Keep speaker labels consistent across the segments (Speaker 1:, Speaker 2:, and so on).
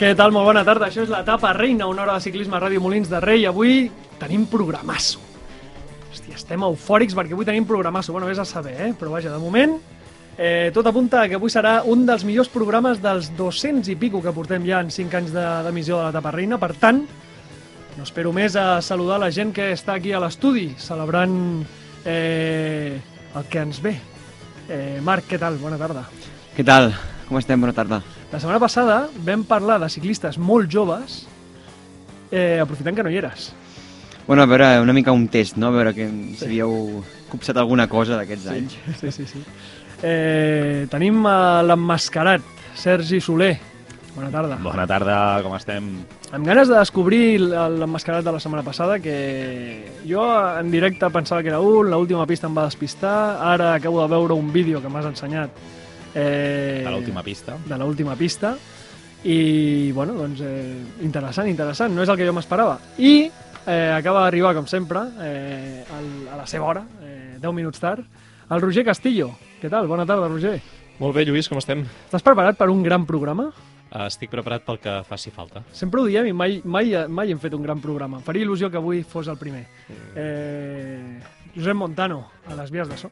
Speaker 1: Què tal? Molt bona tarda. Això és l'etapa reina, una hora de ciclisme a Ràdio Molins de Rei. Avui tenim programasso. Hòstia, estem eufòrics perquè avui tenim programasso. Bueno, vés a saber, eh? Però vaja, de moment, eh, tot apunta que avui serà un dels millors programes dels 200 i pico que portem ja en 5 anys de- d'emissió de, de l'etapa reina. Per tant, no espero més a saludar la gent que està aquí a l'estudi, celebrant eh, el que ens ve. Eh, Marc, què tal? Bona tarda.
Speaker 2: Què tal? Com estem? Bona tarda.
Speaker 1: La setmana passada vam parlar de ciclistes molt joves, eh, aprofitant que no hi eres.
Speaker 2: Bueno, a veure, una mica un test, no? A veure que si havíeu copsat alguna cosa d'aquests anys.
Speaker 1: Sí, sí, sí. Eh, tenim l'emmascarat, Sergi Soler. Bona tarda.
Speaker 3: Bona tarda, com estem?
Speaker 1: Amb ganes de descobrir l'emmascarat de la setmana passada, que jo en directe pensava que era un, l'última pista em va despistar, ara acabo de veure un vídeo que m'has ensenyat eh,
Speaker 3: De l'última pista.
Speaker 1: de l'última pista i, bueno, doncs, eh, interessant, interessant, no és el que jo m'esperava. I eh, acaba d'arribar, com sempre, eh, al, a la seva hora, eh, 10 minuts tard, el Roger Castillo. Què tal? Bona tarda, Roger.
Speaker 4: Molt bé, Lluís, com estem?
Speaker 1: Estàs preparat per un gran programa?
Speaker 4: Uh, estic preparat pel que faci falta.
Speaker 1: Sempre ho diem i mai, mai, mai hem fet un gran programa. Em faria il·lusió que avui fos el primer. Eh, Josep Montano, a les vies de so.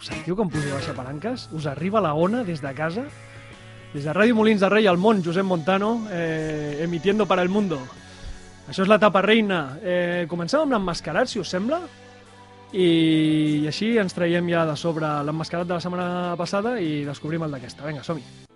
Speaker 1: Sentiu com pujo i baixa palanques? Us arriba la ona des de casa? Des de Ràdio Molins de Rei al món, Josep Montano, eh, emitiendo para el mundo. Això és l'etapa reina. Eh, comencem amb l'emmascarat, si us sembla. I, I així ens traiem ja de sobre l'emmascarat de la setmana passada i descobrim el d'aquesta. Vinga, som-hi.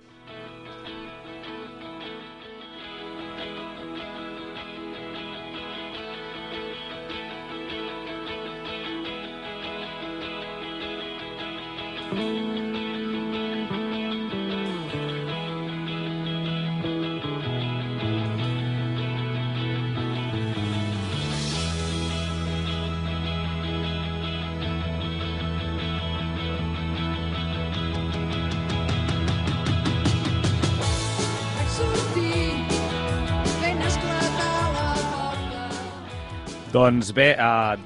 Speaker 3: Doncs bé, uh,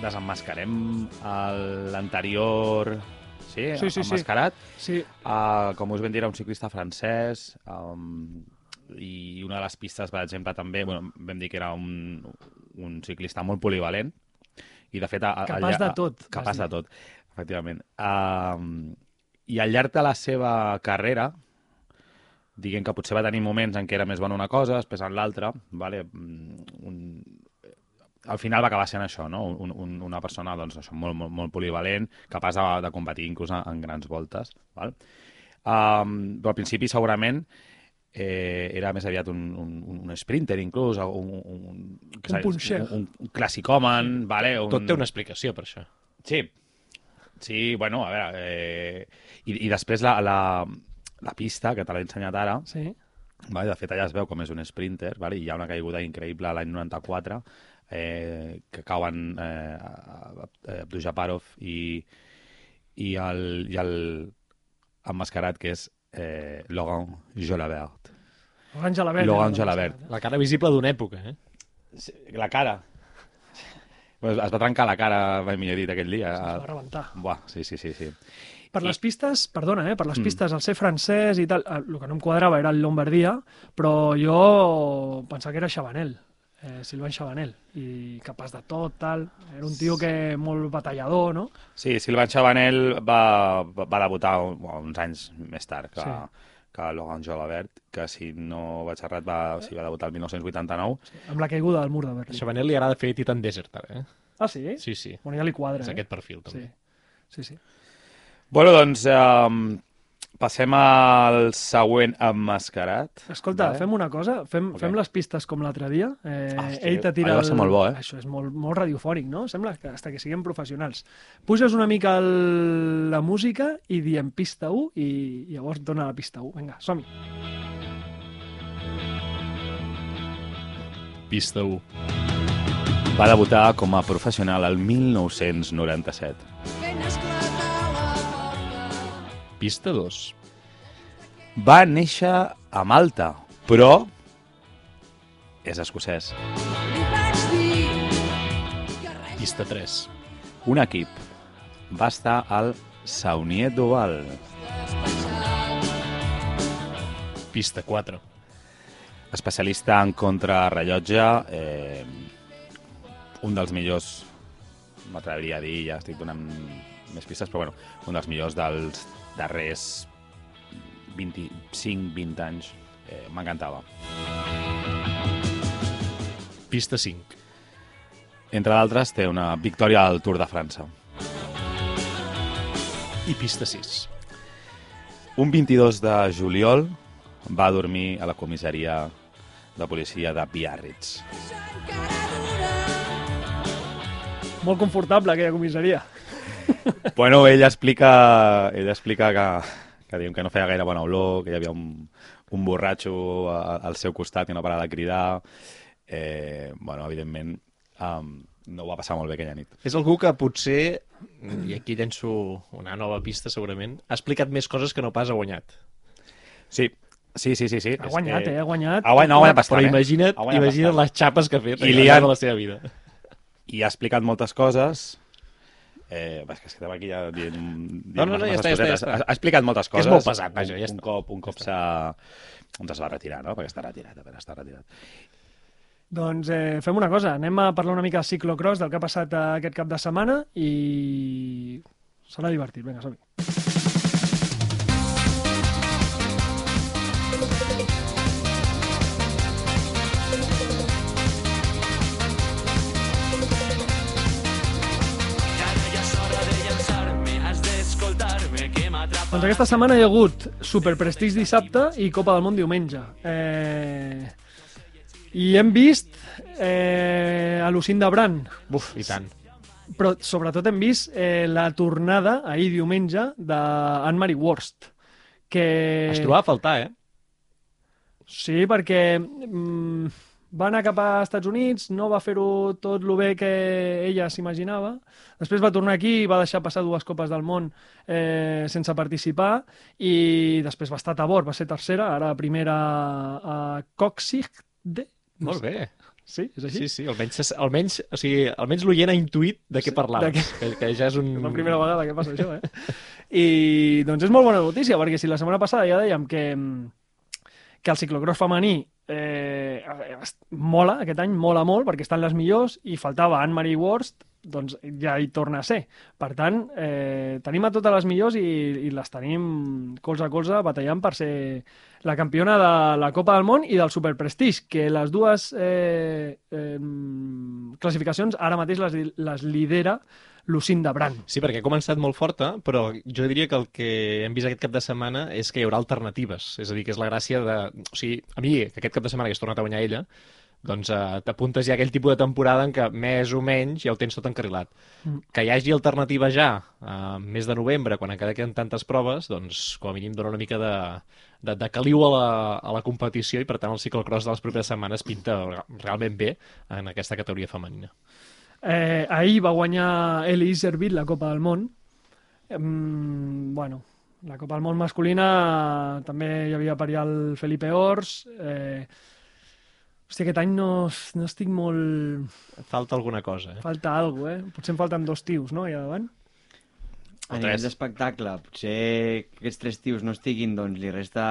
Speaker 3: desemmascarem el- l'anterior... Sí,
Speaker 1: Sí, sí, sí.
Speaker 3: emmascarat.
Speaker 1: Sí,
Speaker 3: Uh, com us vam dir, un ciclista francès um, i una de les pistes, per exemple, també, bueno, vam dir que era un, un ciclista molt polivalent i, de fet... A,
Speaker 1: Capaç de tot,
Speaker 3: Capaç de tot, efectivament. Um, I al llarg de la seva carrera, diguem que potser va tenir moments en què era més bona una cosa, després en l'altra, vale? Mm, un, al final va acabar sent això, no? Un, un, una persona doncs, això, molt, molt, molt polivalent, capaç de, de competir inclús en, en grans voltes. Val? Um, però al principi segurament eh, era més aviat un, un, un sprinter inclús, un, un, un,
Speaker 1: Un punxer.
Speaker 3: un, un clàssicòman, vale? un...
Speaker 4: Tot té una explicació per això.
Speaker 3: Sí, sí, bueno, a veure... Eh... I, I després la, la, la pista, que te l'he ensenyat ara,
Speaker 1: sí.
Speaker 3: vale? de fet allà es veu com és un sprinter, vale? i hi ha una caiguda increïble l'any 94, eh, que cauen eh, Abdujaparov i, i, el, i el emmascarat que és eh, Laurent Jolabert.
Speaker 1: Laurent Jalabert.
Speaker 3: Laurent
Speaker 1: era
Speaker 3: Jalabert.
Speaker 4: La cara visible d'una època, eh?
Speaker 3: Sí, La cara. Pues es va trencar la cara, millor dit, aquell dia.
Speaker 1: Es va rebentar.
Speaker 3: Buah, sí, sí, sí. sí.
Speaker 1: Per les pistes, perdona, eh, per les
Speaker 3: Mm.
Speaker 1: pistes, al ser francès i tal, el que no em quadrava era el Lombardia, però jo pensava que era Chabanel, eh, Silvan Chabanel, i capaç de tot, tal. Era un tio que molt batallador, no?
Speaker 3: Sí, Silvan Chabanel va, va, debutar un, uns anys més tard que,
Speaker 1: Sí.
Speaker 3: sí. que Logan Jolabert, que si no vaig errat va, o sigui, va debutar el 1989.
Speaker 1: Amb la caiguda del mur de
Speaker 4: A
Speaker 1: Berlín.
Speaker 4: Chabanel li agrada fer Titan Desert, ara, eh?
Speaker 1: Ah, sí?
Speaker 4: Sí, sí.
Speaker 1: Bueno, ja li quadra,
Speaker 4: És
Speaker 1: eh?
Speaker 4: aquest perfil, també.
Speaker 1: Sí, sí, sí.
Speaker 3: Bueno, doncs, eh, Passem al següent emmascarat.
Speaker 1: Escolta,
Speaker 3: Vale.
Speaker 1: fem una cosa, fem,
Speaker 3: Ok.
Speaker 1: fem les pistes com l'altre dia. Eh,
Speaker 3: Ah, hosti,
Speaker 1: ell te tira
Speaker 3: allò va ser molt bo, eh?
Speaker 1: Això és molt, molt radiofònic, no? Sembla que hasta que siguem professionals. Puges una mica el... la música i diem pista 1 i llavors dona la pista 1. Vinga, som-hi.
Speaker 4: Pista 1.
Speaker 3: Va debutar com a professional el 1997.
Speaker 5: fent esclatar la porta.
Speaker 4: Pista 2.
Speaker 3: Va néixer a Malta, però és escocès.
Speaker 4: Pista 3.
Speaker 3: Un equip va estar al Saunier d'Oval.
Speaker 4: Pista 4.
Speaker 3: Especialista en contrarrellotge, eh, un dels millors, m'atreviria a dir, ja estic donant més pistes, però bueno, un dels millors dels darrers 25-20 anys. Eh, M'encantava.
Speaker 4: Pista 5.
Speaker 3: Entre d'altres, té una victòria al Tour de França.
Speaker 4: I pista 6.
Speaker 3: Un 22 de juliol va dormir a la comissaria de policia de Biarritz.
Speaker 1: Molt confortable, aquella comissaria.
Speaker 3: Bueno, ell explica, ell explica que, que, que no feia gaire bona olor, que hi havia un, un borratxo a- al seu costat que no parava de cridar. Eh, bueno, evidentment, um, no ho va passar molt bé aquella nit.
Speaker 4: És algú que potser, i aquí llenço una nova pista segurament, ha explicat més coses que no pas ha guanyat.
Speaker 3: Sí, sí, sí, sí. sí.
Speaker 1: Ha guanyat, eh? Ha guanyat.
Speaker 3: Ha guanyat, no ha guanyat
Speaker 4: Però
Speaker 3: bastant, eh?
Speaker 4: imagina't,
Speaker 3: guanyat
Speaker 4: imagina't
Speaker 3: bastant.
Speaker 4: les xapes que ha fet
Speaker 3: I li han-
Speaker 4: de la seva vida.
Speaker 3: i ha explicat moltes coses. Eh, és que estem aquí ja dient, dient
Speaker 4: No, no, no, ja està, ja està, està.
Speaker 3: Ha, ha explicat moltes
Speaker 4: Que és
Speaker 3: coses.
Speaker 4: molt pesat, vaja, ja
Speaker 3: un, un
Speaker 4: està.
Speaker 3: cop, un cop s'ha... Doncs es va retirar, no? Perquè està retirat, a veure, està retirat.
Speaker 1: Doncs eh, fem una cosa, anem a parlar una mica de ciclocross, del que ha passat aquest cap de setmana i serà divertit. Vinga, som -hi. Doncs aquesta setmana hi ha hagut Super Prestige dissabte i Copa del Món diumenge. Eh... I hem vist eh, a Lucinda Brand,
Speaker 4: Buf, i tant.
Speaker 1: però sobretot hem vist eh, la tornada ahir diumenge d'Anne-Marie Worst. Que...
Speaker 4: Es trobava a faltar, eh?
Speaker 1: Sí, perquè mm, va anar cap a Estats Units, no va fer-ho tot el bé que ella s'imaginava. Després va tornar aquí i va deixar passar dues copes del món eh, sense participar i després va estar a bord, va ser tercera, ara primera a Coxigde.
Speaker 4: Molt bé.
Speaker 1: Sí, és així?
Speaker 4: Sí, sí, almenys, almenys, o sigui, almenys l'oient ha intuït de què
Speaker 1: Sí,
Speaker 4: parlaves,
Speaker 1: de
Speaker 4: que, que ja és un...
Speaker 1: És la primera vegada que passa això, eh? I doncs és molt bona notícia, perquè si la setmana passada ja dèiem que, que el ciclocross femení eh, mola, aquest any mola molt, perquè estan les millors, i faltava Anne-Marie Worst, doncs ja hi torna a ser. Per tant, eh, tenim a totes les millors i, i les tenim colze a colze batallant per ser la campiona de la Copa del Món i del Super Prestige, que les dues eh, eh, classificacions ara mateix les, les lidera Lucinda Brand.
Speaker 4: Sí, perquè ha començat molt forta, però jo diria que el que hem vist aquest cap de setmana és que hi haurà alternatives. És a dir, que és la gràcia de... O sigui, a mi, que aquest cap de setmana has tornat a guanyar ella, doncs eh, t'apuntes ja a aquell tipus de temporada en què més o menys ja ho tens tot encarrilat.
Speaker 1: Mm.
Speaker 4: Que hi hagi alternativa ja, a mes de novembre, quan encara queden tantes proves, doncs com a mínim dona una mica de, de, de caliu a la, a la competició i per tant el ciclocross de les properes setmanes pinta re- realment bé en aquesta categoria femenina.
Speaker 1: Eh, ahir va guanyar Eli Iservit la Copa del Món. Mm, bueno, la Copa del Món masculina també hi havia per allà el Felipe Ors. Eh, hòstia, aquest any no, no estic molt...
Speaker 4: Falta alguna cosa, eh?
Speaker 1: Falta alguna eh? Potser em falten dos tios, no?, allà davant.
Speaker 2: A
Speaker 3: O
Speaker 2: nivell d'espectacle, potser que aquests tres tios no estiguin, doncs li resta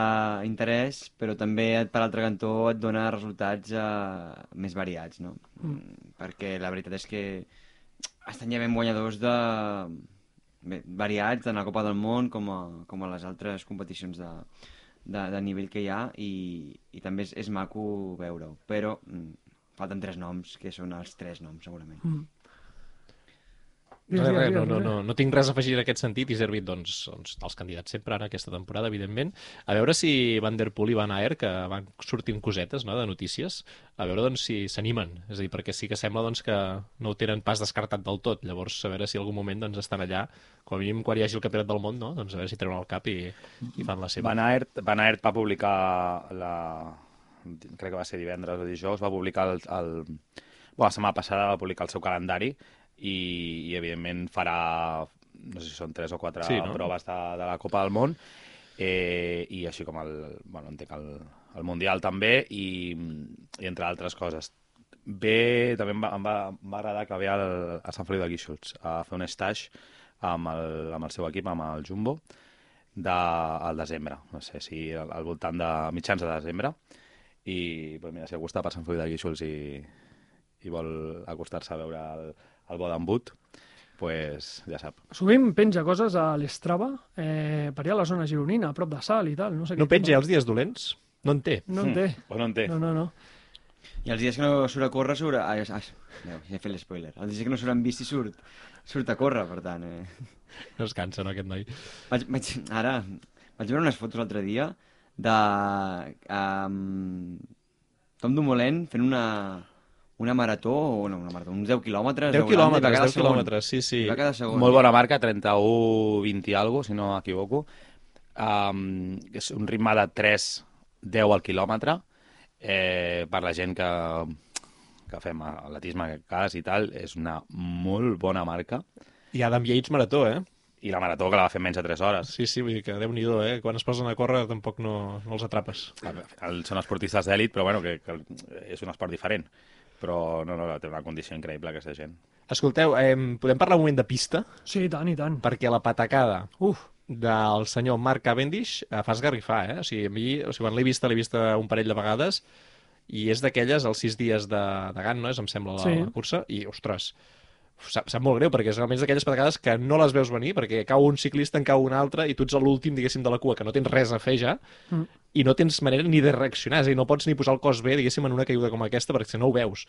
Speaker 2: interès, però també, per altre cantó, et dona resultats eh, més variats, no? Mm. Perquè la veritat és que estan ja ben guanyadors de... Bé, variats tant a la Copa del Món com a, com a les altres competicions de, de, de nivell que hi ha i, i també és, és maco veure-ho, però mm, falten tres noms que són els tres noms segurament.
Speaker 1: Mm.
Speaker 4: Res, res, no, no, no, no tinc res a afegir en aquest sentit i servit doncs, doncs, dels candidats sempre ara aquesta temporada, evidentment. A veure si Van Der Poel i Van Aert, que van sortint cosetes no, de notícies, a veure doncs, si s'animen. És a dir, perquè sí que sembla doncs, que no ho tenen pas descartat del tot. Llavors, a veure si en algun moment doncs, estan allà, com a mínim quan hi hagi el campionat del món, no? doncs a veure si treuen el cap i, i fan la seva.
Speaker 3: Van Aert, Van Aert va publicar la... crec que va ser divendres o dijous, va publicar el, el... Bueno, la setmana passada va publicar el seu calendari i, i evidentment farà no sé si són tres o quatre
Speaker 4: Sí, no?
Speaker 3: proves de, de la Copa del Món eh, i així com el, bueno, entenc el, el Mundial també i, i entre altres coses. Bé, també em va, em va, em va agradar que ve al, a Sant Feliu de Guíxols a fer un stage amb el, amb el seu equip, amb el Jumbo de, al desembre, no sé si al, al voltant de mitjans de desembre. I pues mira, si algú està per Sant Feliu de Guíxols i, i vol acostar-se a veure el, el Bodembut pues ja sap.
Speaker 1: Sovint penja coses a l'Estrava, eh, per allà a la zona gironina, a prop de Sal i tal. No, sé
Speaker 4: No
Speaker 1: què
Speaker 4: penja els dies dolents? No en té.
Speaker 1: No en té.
Speaker 3: Pues no en té.
Speaker 1: No, no, no.
Speaker 2: I els dies que no surt a córrer, surt a... Ah, ah, ja he fet l'espoiler. Els dies que no surt en bici, surt, surt a córrer, per tant. Eh.
Speaker 4: No es cansa, no, aquest noi.
Speaker 2: Vaig, vaig, ara, vaig veure unes fotos l'altre dia de um, Tom Dumoulin fent una, una marató, o no, una marató, uns 10 quilòmetres.
Speaker 4: 10
Speaker 2: de Holanda, i va
Speaker 4: quilòmetres,
Speaker 2: quedar
Speaker 4: 10
Speaker 2: segon.
Speaker 4: quilòmetres, sí, sí.
Speaker 2: Va quedar segon.
Speaker 3: Molt bona marca, 31-20 i algo, si no m'equivoco. Um, és un ritme de 3-10 al quilòmetre. Eh, per la gent que, que fem atletisme en cas i tal, és una molt bona marca.
Speaker 4: I Adam Yates marató, eh?
Speaker 3: I la marató que la va fer en menys de 3 hores.
Speaker 4: Sí, sí, vull dir que déu-n'hi-do, eh? Quan es posen a córrer tampoc no, no els atrapes.
Speaker 3: Al final Són esportistes d'èlit, però bueno, que, que és un esport diferent. Però no, no, té una condició increïble aquesta gent.
Speaker 4: Escolteu, eh, podem parlar un moment de pista?
Speaker 1: Sí, i tant, i tant.
Speaker 4: Perquè la patacada
Speaker 1: Uf,
Speaker 4: del senyor Mark Cavendish eh, fa esgarrifar, eh? O sigui, a mi, o sigui, quan l'he vista, l'he vista un parell de vegades i és d'aquelles, els sis dies de, de Gant, no és, em sembla, la,
Speaker 1: Sí.
Speaker 4: la cursa, i, ostres, sap, sap molt greu, perquè és realment d'aquelles patacades que no les veus venir, perquè cau un ciclista, en cau un altre, i tu ets l'últim, diguéssim, de la cua, que no tens res a fer ja,
Speaker 1: Mm.
Speaker 4: i no tens manera ni de reaccionar, és a dir, no pots ni posar el cos bé, diguéssim, en una caiguda com aquesta, perquè si no ho veus.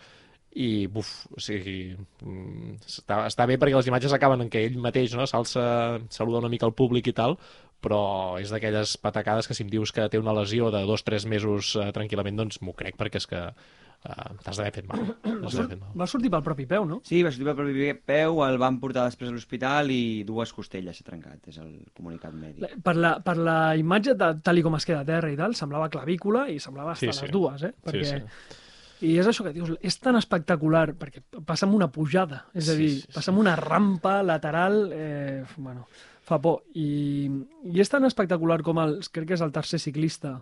Speaker 4: I, buf, o sigui, mm, està, està bé perquè les imatges acaben en que ell mateix no, s'alça, saluda una mica al públic i tal, però és d'aquelles patacades que si em dius que té una lesió de dos o tres mesos eh, tranquil·lament, doncs m'ho crec perquè és que eh, t'has d'haver fet mal. Fet mal.
Speaker 1: va sortir pel propi peu, no?
Speaker 2: Sí, va sortir pel propi peu, el van portar després a l'hospital i dues costelles s'ha trencat, és el comunicat mèdic.
Speaker 1: Per la, per la imatge, de, tal com es queda a terra i tal, semblava clavícula i semblava
Speaker 4: Sí,
Speaker 1: estar
Speaker 4: sí.
Speaker 1: les dues, eh? Perquè,
Speaker 4: Sí, sí.
Speaker 1: I és això que dius, és tan espectacular, perquè passa amb una pujada, és a
Speaker 4: Sí,
Speaker 1: dir,
Speaker 4: sí, sí.
Speaker 1: passa amb una rampa lateral, eh, bueno, fa por. I, I és tan espectacular com el, crec que és el tercer ciclista,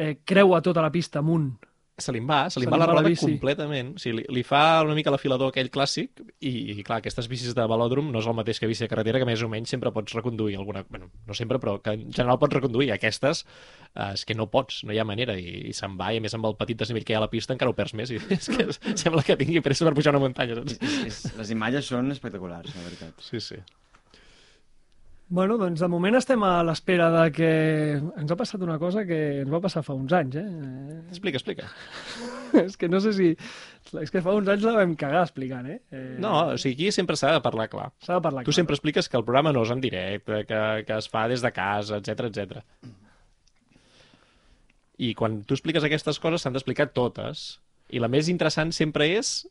Speaker 1: eh, creua tota la pista amunt.
Speaker 4: Se li va, se li va
Speaker 1: va la
Speaker 4: roda
Speaker 1: bici.
Speaker 4: completament. O sigui, li, li fa una mica l'afilador aquell clàssic i, i, clar, aquestes bicis de velòdrom no és el mateix que bici de carretera, que més o menys sempre pots reconduir alguna... Bueno, no sempre, però que en general pots reconduir. Aquestes eh, és que no pots, no hi ha manera, i, i se'n va, i a més amb el petit desnivell que hi ha a la pista encara ho perds més, i és que sembla que tingui pressa per pujar una muntanya, saps?
Speaker 2: És, és, les imatges són espectaculars, la veritat.
Speaker 4: Sí, sí.
Speaker 1: Bueno, doncs de moment estem a l'espera de que... Ens ha passat una cosa que ens va passar fa uns anys, eh?
Speaker 4: Explica, explica.
Speaker 1: és que no sé si... És que fa uns anys la vam cagar explicant, eh? eh
Speaker 4: No, o sigui, aquí sempre s'ha de parlar clar.
Speaker 1: S'ha de parlar
Speaker 4: Tu
Speaker 1: clar.
Speaker 4: sempre expliques que el programa no és en directe, que, que es fa des de casa, etc etc. I quan tu expliques aquestes coses s'han d'explicar totes. I la més interessant sempre és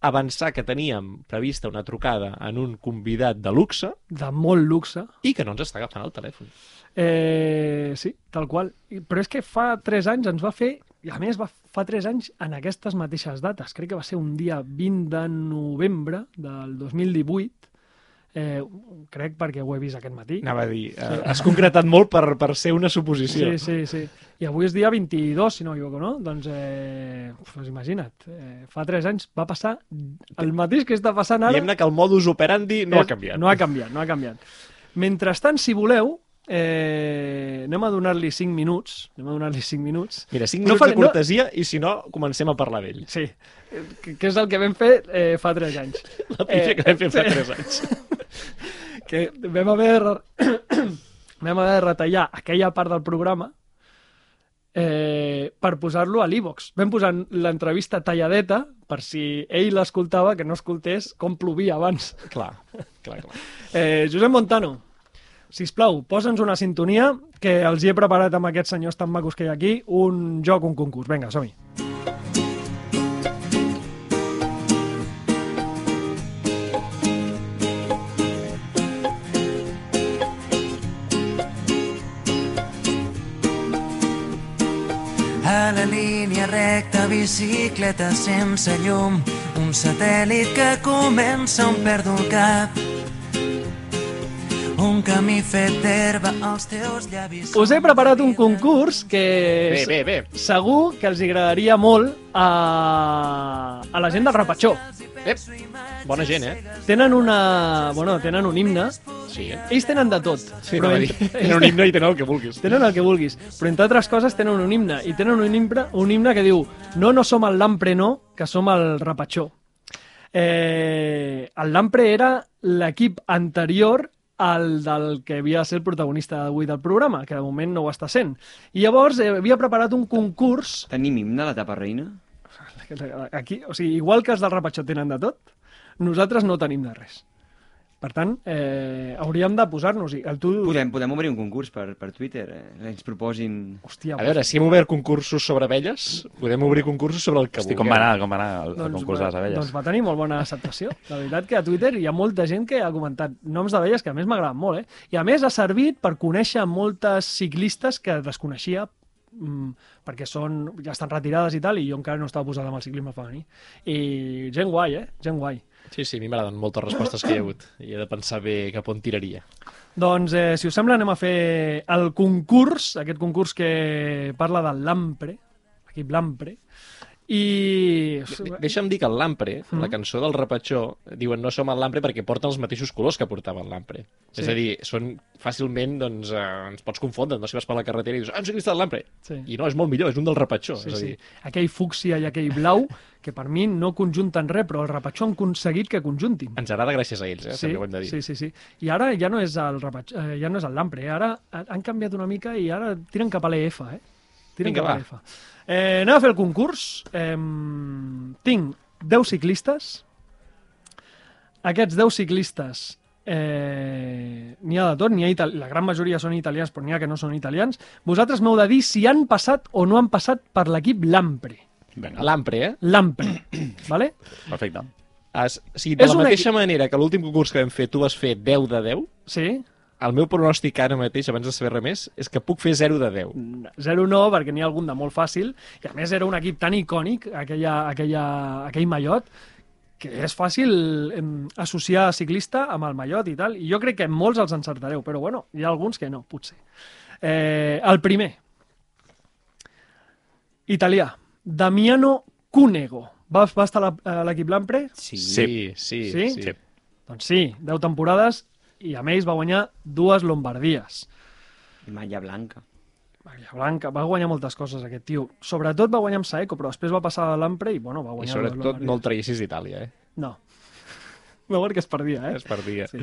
Speaker 4: avançar que teníem prevista una trucada en un convidat de luxe
Speaker 1: De molt luxe.
Speaker 4: i que no ens està agafant el telèfon.
Speaker 1: Eh, sí, tal qual. Però és que fa 3 anys ens va fer, i a més va, fa 3 anys en aquestes mateixes dates, crec que va ser un dia 20 de novembre del 2018, eh, crec perquè ho he vist aquest matí.
Speaker 4: Anava a dir, eh, has concretat molt per, per ser una suposició.
Speaker 1: Sí, sí, sí. I avui és dia 22, si no m'equivoco, no? Doncs, eh, pues imagina't, eh, fa 3 anys va passar el mateix que està passant ara.
Speaker 4: Diguem-ne que el modus operandi no ha
Speaker 1: És-
Speaker 4: canviat.
Speaker 1: No ha canviat, no ha canviat. Mentrestant, si voleu, eh, anem a donar-li 5 minuts. Anem a donar-li 5 minuts.
Speaker 4: Mira, 5
Speaker 1: No
Speaker 4: minuts
Speaker 1: faré-
Speaker 4: de cortesia i si no, comencem a parlar d'ell.
Speaker 1: Sí, que, és el que vam fer eh, fa 3 anys.
Speaker 4: La pífia
Speaker 1: Eh,
Speaker 4: que vam fer fa
Speaker 1: sí.
Speaker 4: 3 anys.
Speaker 1: Que vam haver, vam haver de retallar aquella part del programa eh, per posar-lo a l'Evox. Vam posar l'entrevista talladeta per si ell l'escoltava, que no escoltés com plovia abans.
Speaker 4: Clar, clar, clar.
Speaker 1: Eh, Josep Montano, sisplau, posa'ns una sintonia que els hi he preparat amb aquests senyors tan macos que hi ha aquí, un joc, un concurs. Vinga, som-hi.
Speaker 6: Bicicleta sense llum, un satèl·lit que comença on perdo el cap. Un camí fet d'herba als teus llavis.
Speaker 1: Us he preparat un concurs que
Speaker 4: Bé, bé, bé.
Speaker 1: segur que els agradaria molt a, a la gent del Rapatxó.
Speaker 4: Ep, bona gent, eh?
Speaker 1: Tenen una... Bueno, tenen un himne.
Speaker 4: Sí, eh?
Speaker 1: Ells tenen de tot.
Speaker 4: Sí, no, dir, tenen un himne i tenen el que vulguis.
Speaker 1: Tenen el que vulguis, però entre altres coses tenen un himne, i tenen un himne, un himne que diu no, no som el Lampre, no, que som el Rapatxó. Eh, el Lampre era l'equip anterior al del que havia de ser el protagonista d'avui del programa, que de moment no ho està sent. I llavors eh, havia preparat un concurs,
Speaker 2: Tenim himne a la tapa reina?
Speaker 1: aquí, o sigui, igual que els del Rapatxó tenen de tot, nosaltres no tenim de res. Per tant, eh, hauríem de posar-nos-hi. El tu...
Speaker 2: Podem, podem obrir un concurs per, per Twitter, eh? ens proposin...
Speaker 1: Hòstia,
Speaker 4: A veure, si hem obert concursos sobre abelles, podem obrir concursos sobre el que
Speaker 3: Hosti,
Speaker 4: vulgueu.
Speaker 3: com va anar, com va anar el, el
Speaker 1: doncs,
Speaker 3: concurs de les abelles?
Speaker 1: Doncs va tenir molt bona acceptació. La veritat que a Twitter hi ha molta gent que ha comentat noms d'abelles que a més m'agraden molt, eh? I a més ha servit per conèixer moltes ciclistes que desconeixia perquè són, ja estan retirades i tal, i jo encara no estava posada amb el ciclisme femení. I gent guai, eh? Gent guai.
Speaker 4: Sí, sí, a mi m'agraden moltes respostes que hi ha hagut. I he de pensar bé cap on tiraria.
Speaker 1: Doncs, eh, si us sembla, anem a fer el concurs, aquest concurs que parla del Lampre, l'equip Lampre, i...
Speaker 4: De deixa'm dir que el Lampre,
Speaker 1: Mhm.
Speaker 4: la cançó del Repatxó, diuen no som el Lampre perquè porten els mateixos colors que portava el Lampre.
Speaker 1: Sí.
Speaker 4: És a dir, són fàcilment, doncs, eh, ens pots confondre, no? si vas per la carretera i dius, ah, un ciclista del Lampre.
Speaker 1: Sí.
Speaker 4: I no, és molt millor, és un del Repatxó.
Speaker 1: Sí,
Speaker 4: és a
Speaker 1: sí.
Speaker 4: dir,
Speaker 1: Aquell fúcsia i aquell blau, que per mi no conjunten res, però el Rapatxó han aconseguit que conjuntin.
Speaker 4: ens agrada gràcies a ells, eh?
Speaker 1: Sí,
Speaker 4: també ho hem de dir.
Speaker 1: sí, sí, sí. I ara ja no és el Rapatxó, eh, ja no és el Lampre, eh? ara han canviat una mica i ara tiren cap a l'EF, eh? Tiren
Speaker 4: Vinga,
Speaker 1: cap a
Speaker 4: va.
Speaker 1: Eh, anem a fer el concurs. Eh, tinc 10 ciclistes. Aquests 10 ciclistes eh, n'hi ha de tot, ha itali... la gran majoria són italians, però n'hi ha que no són italians. Vosaltres m'heu de dir si han passat o no han passat per l'equip Lampre.
Speaker 4: Lampre, eh?
Speaker 1: Lampre, vale?
Speaker 3: perfecte.
Speaker 4: As, o sigui, de
Speaker 1: És
Speaker 4: la mateixa manera que l'últim concurs que vam fer tu vas fer 10 de 10,
Speaker 1: Sí?
Speaker 4: El meu pronòstic ara mateix, abans de saber res més, és que puc fer 0 de 10.
Speaker 1: Zero no, perquè n'hi ha algun de molt fàcil, i a més era un equip tan icònic, aquella, aquella, aquell mallot, que és fàcil em, associar ciclista amb el mallot i tal, i jo crec que molts els encertareu, però bueno, hi ha alguns que no, potser. Eh, el primer, italià, Damiano Cunego. Va, va estar a la- a l'equip Lampre?
Speaker 2: Sí.
Speaker 4: sí, sí.
Speaker 1: Sí?
Speaker 4: sí.
Speaker 1: Doncs sí, 10 temporades, i a més va guanyar dues Lombardies.
Speaker 2: Malla blanca.
Speaker 1: Maria Blanca, va guanyar moltes coses aquest tio. Sobretot va guanyar amb Saeco, però després va passar a l'Ampre i bueno, va
Speaker 4: I
Speaker 1: guanyar...
Speaker 4: sobretot no el traguessis d'Itàlia, eh?
Speaker 1: No. No, perquè es perdia, eh?
Speaker 4: Es perdia.
Speaker 1: Sí.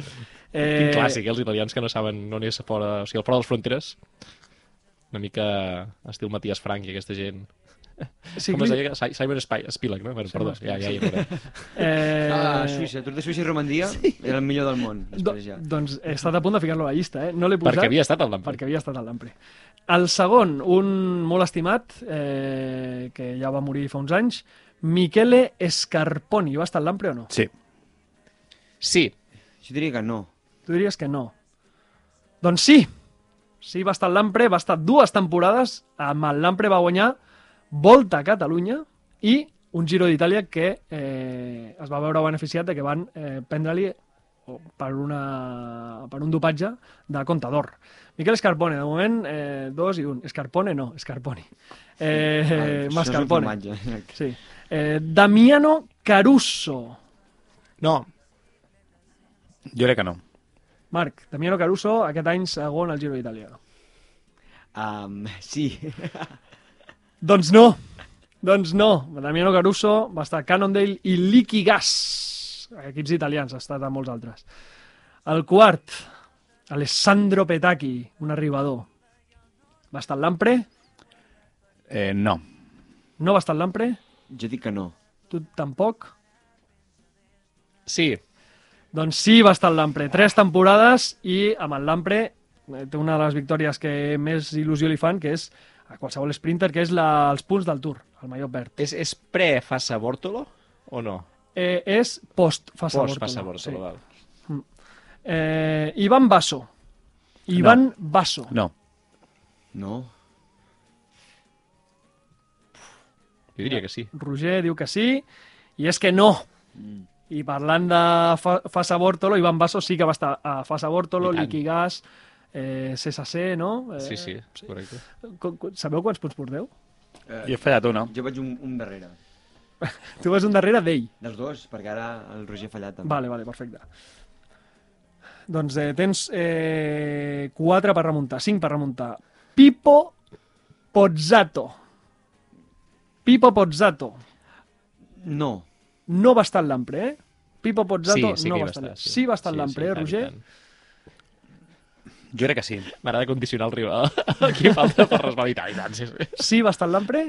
Speaker 4: Eh... Quin clàssic, eh? els italians que no saben on és fora, o sigui, al fora de les fronteres. Una mica estil Matías Frank i aquesta gent.
Speaker 1: Sí,
Speaker 4: Com es deia? Si- Simon Spy- Spilak, no? Bueno, perdó, ja, ja hi era.
Speaker 1: Eh...
Speaker 2: Ah, Suïssa, Tour de Suïssa i Romandia era el millor del món.
Speaker 1: Do,
Speaker 2: Després ja.
Speaker 1: doncs he estat a punt de ficar-lo a la llista, eh? No l'he posat
Speaker 4: Perquè havia estat al Lampre.
Speaker 1: perquè havia estat al Lampre. El segon, un molt estimat, eh, que ja va morir fa uns anys, Michele Scarponi. Va estar al Lampre o no?
Speaker 3: Sí.
Speaker 4: Sí,
Speaker 2: Jo diria que no.
Speaker 1: Tu diries que no. Doncs sí. Sí, va estar al Lampre, va estar dues temporades. Amb el Lampre va guanyar Volta a Catalunya i un Giro d'Itàlia que eh, es va veure beneficiat de que van eh, prendre-li o per, una, per un dopatge de Contador. Miquel Scarpone, de moment, eh, dos i un. Scarpone no, Scarponi. Eh,
Speaker 2: Ah, això és un
Speaker 1: Mascarpone. Sí. Eh, Damiano Caruso.
Speaker 4: no,
Speaker 3: Jo crec que no.
Speaker 1: Marc, Damiano Caruso, aquest any segon al Giro d'Itàlia.
Speaker 2: Um, sí.
Speaker 1: Doncs no. Doncs no. Damiano Caruso va estar a Cannondale i Liquigas. Equips italians, ha estat a molts altres. El quart, Alessandro Petacchi, un arribador. Va estar al Lampre.
Speaker 3: Eh, no.
Speaker 1: No va estar en Lampre?
Speaker 2: Jo dic que no.
Speaker 1: Tu tampoc?
Speaker 4: Sí,
Speaker 1: Doncs sí, va estar en Lampre. Tres temporades i amb el Lampre eh, té una de les victòries que més il·lusió li fan, que és a qualsevol sprinter, que és la, els punts del Tour, el Mallot Verd.
Speaker 4: és, és pre-Fassa Bortolo o no?
Speaker 1: Eh, és post-Fassa
Speaker 4: Post
Speaker 1: Bortolo.
Speaker 4: Fassa Bortolo, val.
Speaker 1: Sí. Eh, Ivan Basso. Ivan Basso.
Speaker 3: No.
Speaker 2: No?
Speaker 4: Jo diria que sí.
Speaker 1: Roger diu que sí, i és que no. I parlant de Fa Fassa Bortolo, Ivan Basso sí que va estar a Fassa Bortolo. Liquigas, eh, CSC, no? Eh,
Speaker 4: Sí, sí, correcte.
Speaker 1: Qu- Sabeu quants punts porteu?
Speaker 3: Jo he fallat una.
Speaker 2: Jo vaig un, un darrere.
Speaker 1: Tu vas un darrere d'ell.
Speaker 2: Dels dos, perquè ara el Roger ha fallat també.
Speaker 1: Vale, vale, perfecte. Doncs eh, tens eh, 4 per remuntar, 5 per remuntar. Pipo Pozzato. Pipo Pozzato.
Speaker 2: No.
Speaker 1: No va estar en l'Ampre, eh? Pipo
Speaker 4: Sí,
Speaker 1: Pozzato
Speaker 4: sí que
Speaker 1: no va estar.
Speaker 4: Sí,
Speaker 1: sí va estar en
Speaker 4: Sí,
Speaker 1: l'Ampre,
Speaker 4: sí,
Speaker 1: eh, Roger?
Speaker 4: tant.
Speaker 3: Jo crec que sí.
Speaker 4: M'agrada condicionar el rival. Aquí falta per resvalitar. I tant, sí, sí.
Speaker 1: Sí va estar l'Ampre?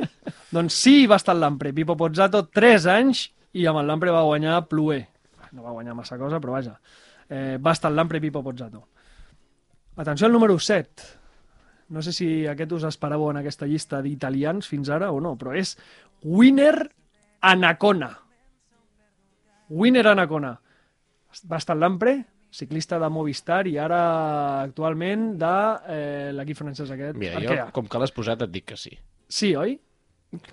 Speaker 1: doncs sí va estar l'Ampre. Pipo Pozzato, 3 anys, i amb l'Ampre va guanyar Plué. No va guanyar massa cosa, però vaja. Eh, va estar l'Ampre Pipo Pozzato. Atenció al número 7. No sé si aquest us esperàveu en aquesta llista d'italians fins ara o no, però és Winner Anacona. Winner Anacona. Va estar l'Ampre, ciclista de Movistar i ara actualment de eh, l'equip francès aquest.
Speaker 4: Mira,
Speaker 1: Arkea.
Speaker 4: jo, com que l'has posat, et dic que sí.
Speaker 1: Sí, oi?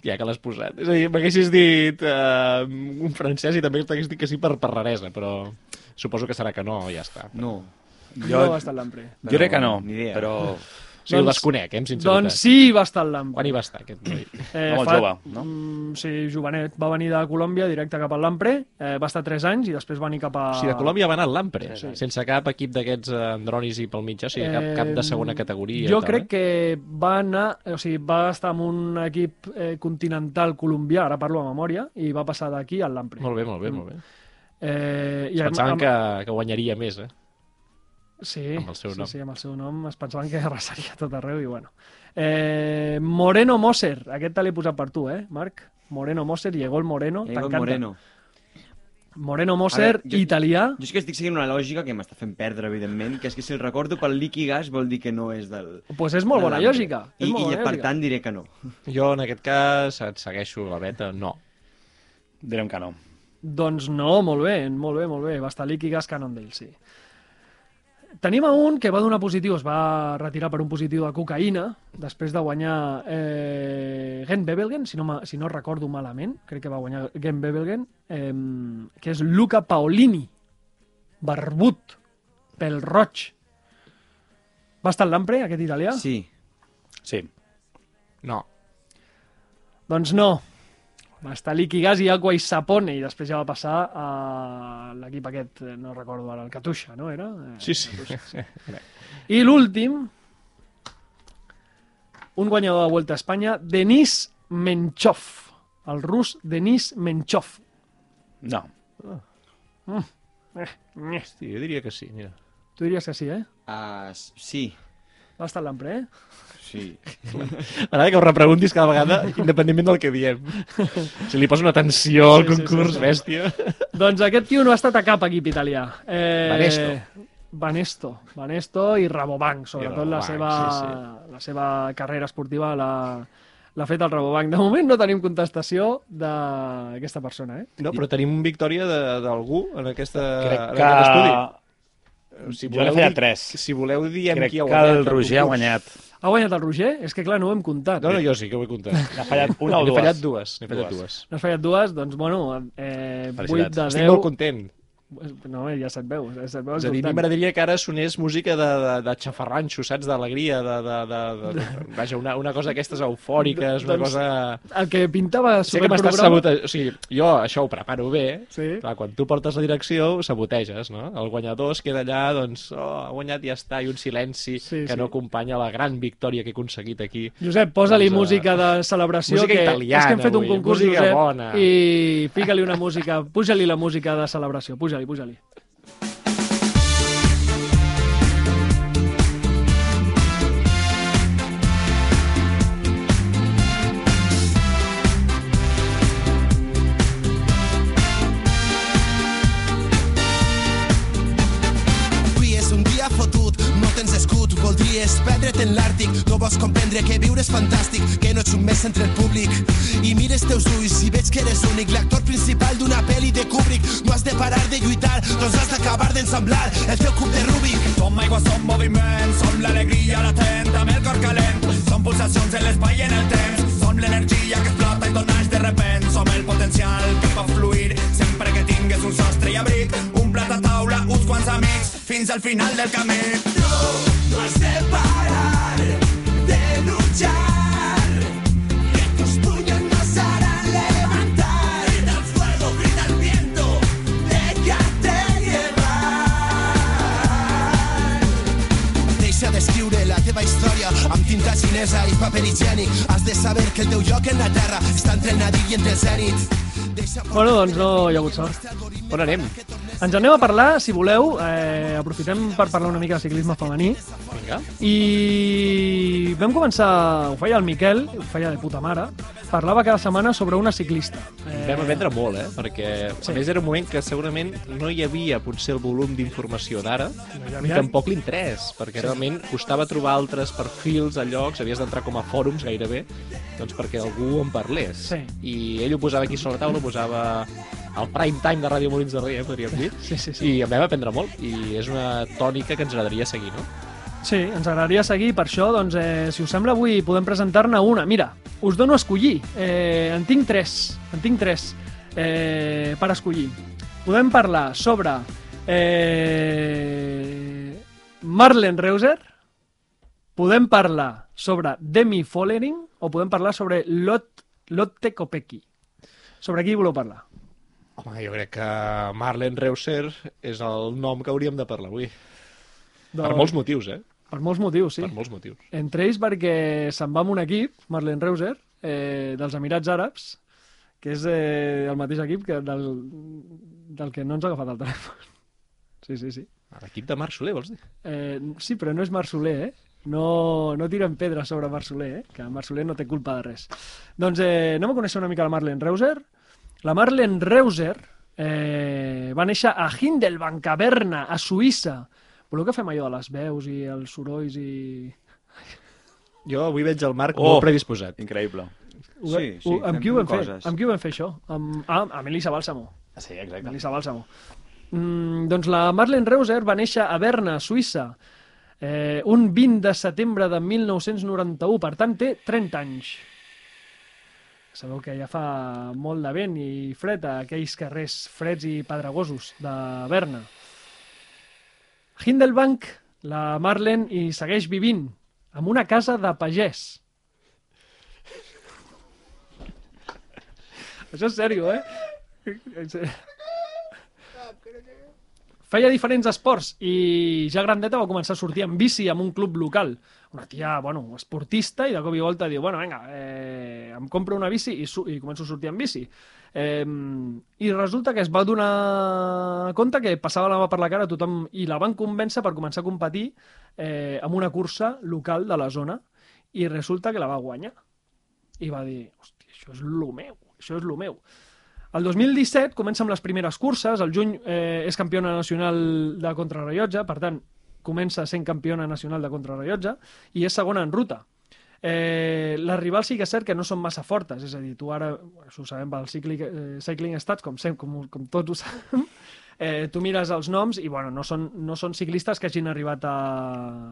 Speaker 4: Ja que l'has posat. És a dir, m'haguessis dit uh, un francès i també t'hagués dit que sí per, per raresa, però suposo que serà que no, ja està.
Speaker 2: No.
Speaker 1: Jo... No va estar en l'Ampre.
Speaker 3: Jo crec que no,
Speaker 2: Ni idea.
Speaker 3: però...
Speaker 4: O sigui, el
Speaker 1: Doncs-
Speaker 4: desconec, eh, amb sinceritat.
Speaker 1: Doncs sí, va estar en l'Ampre.
Speaker 4: Quan hi va estar, aquest noi?
Speaker 1: Eh,
Speaker 3: Va molt jove, no?
Speaker 1: Mm, sí, jovenet. Va venir de Colòmbia directe cap a l'Ampre, eh, va estar 3 anys i després va venir cap a...
Speaker 4: O sigui, de Colòmbia va anar a l'Ampre,
Speaker 1: Sí.
Speaker 4: sense cap equip d'aquests eh, andronis i pel mig, o sigui, cap, cap de segona categoria.
Speaker 1: Jo
Speaker 4: i tal,
Speaker 1: crec
Speaker 4: eh?
Speaker 1: que va anar, o sigui, va estar en un equip eh, continental colombià, ara parlo a memòria, i va passar d'aquí al l'Ampre.
Speaker 4: Molt bé, molt bé, molt bé.
Speaker 1: Eh,
Speaker 4: Es pensaven que, que guanyaria més, eh?
Speaker 1: Sí,
Speaker 4: amb el seu
Speaker 1: sí,
Speaker 4: nom.
Speaker 1: sí, amb el seu nom es pensaven que arrasaria tot arreu i bueno. Eh, Moreno Moser, aquest te l'he posat per tu, eh, Marc? Moreno Moser, llegó el Moreno,
Speaker 2: Egon
Speaker 1: t'encanta.
Speaker 2: Moreno.
Speaker 1: Moreno Moser,
Speaker 2: veure, jo-
Speaker 1: italià.
Speaker 2: Jo és que estic seguint una lògica que m'està fent perdre, evidentment, que és que si el recordo pel Liquigas vol dir que no és del...
Speaker 1: pues és molt bona lògica. És
Speaker 2: I,
Speaker 1: molt
Speaker 2: i
Speaker 1: bona
Speaker 2: per
Speaker 1: lògica.
Speaker 2: tant diré que no.
Speaker 4: Jo, en aquest cas, et segueixo la beta, no.
Speaker 3: Direm que no.
Speaker 1: Doncs no, molt bé, molt bé, molt bé. Va estar Liquigas Cannondale, sí. Tenim a un que va donar positiu, es va retirar per un positiu de cocaïna, després de guanyar eh, Gen Bebelgen, si no, si no recordo malament, crec que va guanyar Gen Bebelgen, eh, que és Luca Paolini, barbut, pel roig. Va estar en l'Ampre, aquest italià?
Speaker 2: Sí.
Speaker 3: Sí.
Speaker 4: No.
Speaker 1: Doncs no. Va estar Liquigas i Aqua i Sapone, i després ja va passar a l'equip aquest, eh, no recordo ara, el Katusha, no era? Eh,
Speaker 4: Sí, sí.
Speaker 1: I l'últim, un guanyador de Vuelta a Espanya, Denis Menchov, el rus Denis Menchov.
Speaker 3: No.
Speaker 4: Hosti, jo diria que sí, mira.
Speaker 1: Tu diries que sí, eh?
Speaker 2: Uh, sí.
Speaker 1: Va estar a l'Ampre, eh?
Speaker 2: Sí.
Speaker 4: M'agrada que ho repreguntis cada vegada, independentment del que diem. Si li posa una tensió al
Speaker 1: Sí, sí,
Speaker 4: concurs,
Speaker 1: sí, sí.
Speaker 4: bèstia.
Speaker 1: Doncs aquest tio no ha estat a cap equip italià. Eh,
Speaker 4: Banesto.
Speaker 1: Banesto. Banesto i Rabobank, sobretot la,
Speaker 4: Rabobank,
Speaker 1: seva,
Speaker 4: sí,
Speaker 1: la seva carrera esportiva l'ha l'ha fet el Rabobank. De moment no tenim contestació d'aquesta persona, eh?
Speaker 4: No, però tenim victòria de- d'algú en, aquesta,
Speaker 3: Crec
Speaker 4: en
Speaker 3: que...
Speaker 4: aquest estudi. Si
Speaker 3: Jo n'he
Speaker 4: dir-
Speaker 3: tres.
Speaker 4: Si voleu, diem
Speaker 3: Crec
Speaker 4: qui ha
Speaker 3: que
Speaker 4: guanyat.
Speaker 3: el Roger ha guanyat.
Speaker 1: Ha guanyat el Roger? És que clar, no ho hem comptat.
Speaker 4: No, no, jo sí que ho he comptat.
Speaker 3: N'ha fallat una o
Speaker 4: N'he
Speaker 3: dues?
Speaker 4: fallat dues. N'he fallat
Speaker 3: Dues.
Speaker 1: N'has fallat dues? Doncs, bueno, eh, 8
Speaker 3: Felicitats.
Speaker 1: de 10...
Speaker 4: Estic molt content.
Speaker 1: No, ja se't veu, ja se't veu
Speaker 4: És a dir, a mi m'agradaria que ara sonés música de, de, de xafarranxo, saps? D'alegria, de, de, de, de, vaja, una, una cosa d'aquestes eufòriques, una
Speaker 1: Doncs,
Speaker 4: cosa...
Speaker 1: El que pintava
Speaker 4: Sé
Speaker 1: sobre
Speaker 4: que m'estàs
Speaker 1: programa...
Speaker 4: sabotejant... O sigui, jo això ho preparo bé,
Speaker 1: Sí.
Speaker 4: Clar, quan tu portes la direcció, ho saboteges, no? El guanyador es queda allà, doncs, oh, ha guanyat i ja està, i un silenci
Speaker 1: Sí,
Speaker 4: que
Speaker 1: sí.
Speaker 4: no acompanya la gran victòria que he aconseguit aquí.
Speaker 1: Josep, posa-li
Speaker 4: Doncs, eh,
Speaker 1: música de celebració,
Speaker 4: música
Speaker 1: que
Speaker 4: italiana
Speaker 1: és que hem fet un
Speaker 4: avui,
Speaker 1: concurs,
Speaker 4: música
Speaker 1: Josep,
Speaker 4: bona.
Speaker 1: i fica-li una música, puja-li la música de celebració, puja-li, puja-li.
Speaker 7: fotut, no tens escut és perdre't en l'Àrtic. No vols comprendre que viure és fantàstic, que no ets un mes entre el públic. I mires teus ulls i veig que eres únic, l'actor principal d'una pel·li de Kubrick. No has de parar de lluitar, doncs has d'acabar d'ensamblar el teu cub de Rubik.
Speaker 8: Som aigua, som moviment, som l'alegria latent amb el cor calent. Som pulsacions en l'espai i en el temps, som l'energia que explota i tornaix de repent. Som el potencial que pot fluir sempre que tingues un sostre i abric, un plat a taula, uns quants amics, fins al final del camí.
Speaker 5: No has de parar de luchar. Que tus puños nos harán levantar. Grita el fuego, grita el viento. Déjate llevar.
Speaker 7: Deixa d'escriure la teva història amb tinta xinesa i paper higiènic. Has de saber que el teu lloc en la terra està entre el nadir i entre el zènit. Deixa
Speaker 1: Bueno, doncs no hi ha hagut sort.
Speaker 4: On anem?
Speaker 1: Ens anem a parlar, si voleu, eh, aprofitem per parlar una mica de ciclisme femení.
Speaker 4: Vinga.
Speaker 1: I vam començar, ho feia el Miquel, ho feia de puta mare, parlava cada setmana sobre una ciclista.
Speaker 4: Eh... Vam aprendre molt, eh? Perquè, sí. a més, era un moment que segurament no hi havia potser el volum d'informació d'ara,
Speaker 1: hi
Speaker 4: ni tampoc l'interès, perquè sí. realment costava trobar altres perfils a llocs, havies d'entrar com a fòrums gairebé, doncs perquè algú en parlés.
Speaker 1: Sí.
Speaker 4: I ell ho posava aquí sobre la taula, ho posava al prime time de Ràdio Molins de Rei, eh, podríem dir.
Speaker 1: Sí, sí, sí.
Speaker 4: I en vam aprendre molt, i és una tònica que ens agradaria seguir, no?
Speaker 1: Sí, ens agradaria seguir, per això, doncs, eh, si us sembla, avui podem presentar-ne una. Mira, us dono a escollir. Eh, en tinc tres, en tinc tres eh, per escollir. Podem parlar sobre eh, Marlen Reuser, podem parlar sobre Demi Follering o podem parlar sobre Lot, Lotte Kopecky. Sobre qui voleu parlar?
Speaker 4: Home, jo crec que Marlen Reuser és el nom que hauríem de parlar avui.
Speaker 1: Doncs,
Speaker 4: Per molts motius, eh?
Speaker 1: Per molts motius, sí.
Speaker 4: Per molts motius.
Speaker 1: Entre ells perquè se'n va amb un equip, Marlen Reuser, eh, dels Emirats Àrabs, que és eh, el mateix equip que del, del que no ens ha agafat el telèfon. Sí, sí, sí.
Speaker 4: L'equip de Marc Soler, vols dir?
Speaker 1: Eh, sí, però no és Marc Soler, eh? No, no tiren pedra sobre Marc Soler, eh? Que Marc Soler no té culpa de res. Doncs eh, anem a conèixer una mica la Marlen Reuser. La Marlen Reuser eh, va néixer a Hindelbank, a Berna, a Suïssa. Voleu que fem allò de les veus i els sorolls i...
Speaker 4: Jo avui veig el Marc
Speaker 3: Oh!
Speaker 4: molt predisposat.
Speaker 3: Increïble.
Speaker 1: Ho,
Speaker 2: Sí, sí,
Speaker 1: ho, amb qui ho vam fer? Amb qui ho vam fer, això? Amb, ah, amb Elisa Bàlsamo.
Speaker 3: Sí, exacte.
Speaker 1: Elisa Bàlsamo. Mm, doncs la Marlene Reuser va néixer a Berna, Suïssa, eh, un 20 de setembre de 1991, per tant té 30 anys. Sabeu que ja fa molt de vent i fred a aquells carrers freds i pedregosos de Berna. Hindelbank, la Marlene hi segueix vivint, en una casa de pagès. Això és sèrio, eh? Feia diferents esports i ja grandeta va començar a sortir en bici amb un club local. Una tia, bueno, esportista i de cop i volta diu, bueno, vinga, eh, em compro una bici i, i començo a sortir en bici. Eh, I resulta que es va donar compte que passava la mà per la cara a tothom i la van convèncer per començar a competir eh, amb una cursa local de la zona i resulta que la va guanyar. I va dir, hòstia, això és lo meu, això és lo meu. El 2017 comença amb les primeres curses, el juny eh, és campiona nacional de contrarrellotge, per tant, comença sent campiona nacional de contrarrellotge i és segona en ruta. Eh, les rivals sí que és cert que no són massa fortes, és a dir, tu ara, això ho sabem pel cycling, eh, cycling Stats, com, sem, com, com tots ho sabem, eh, tu mires els noms i bueno, no, són, no són ciclistes que hagin arribat a,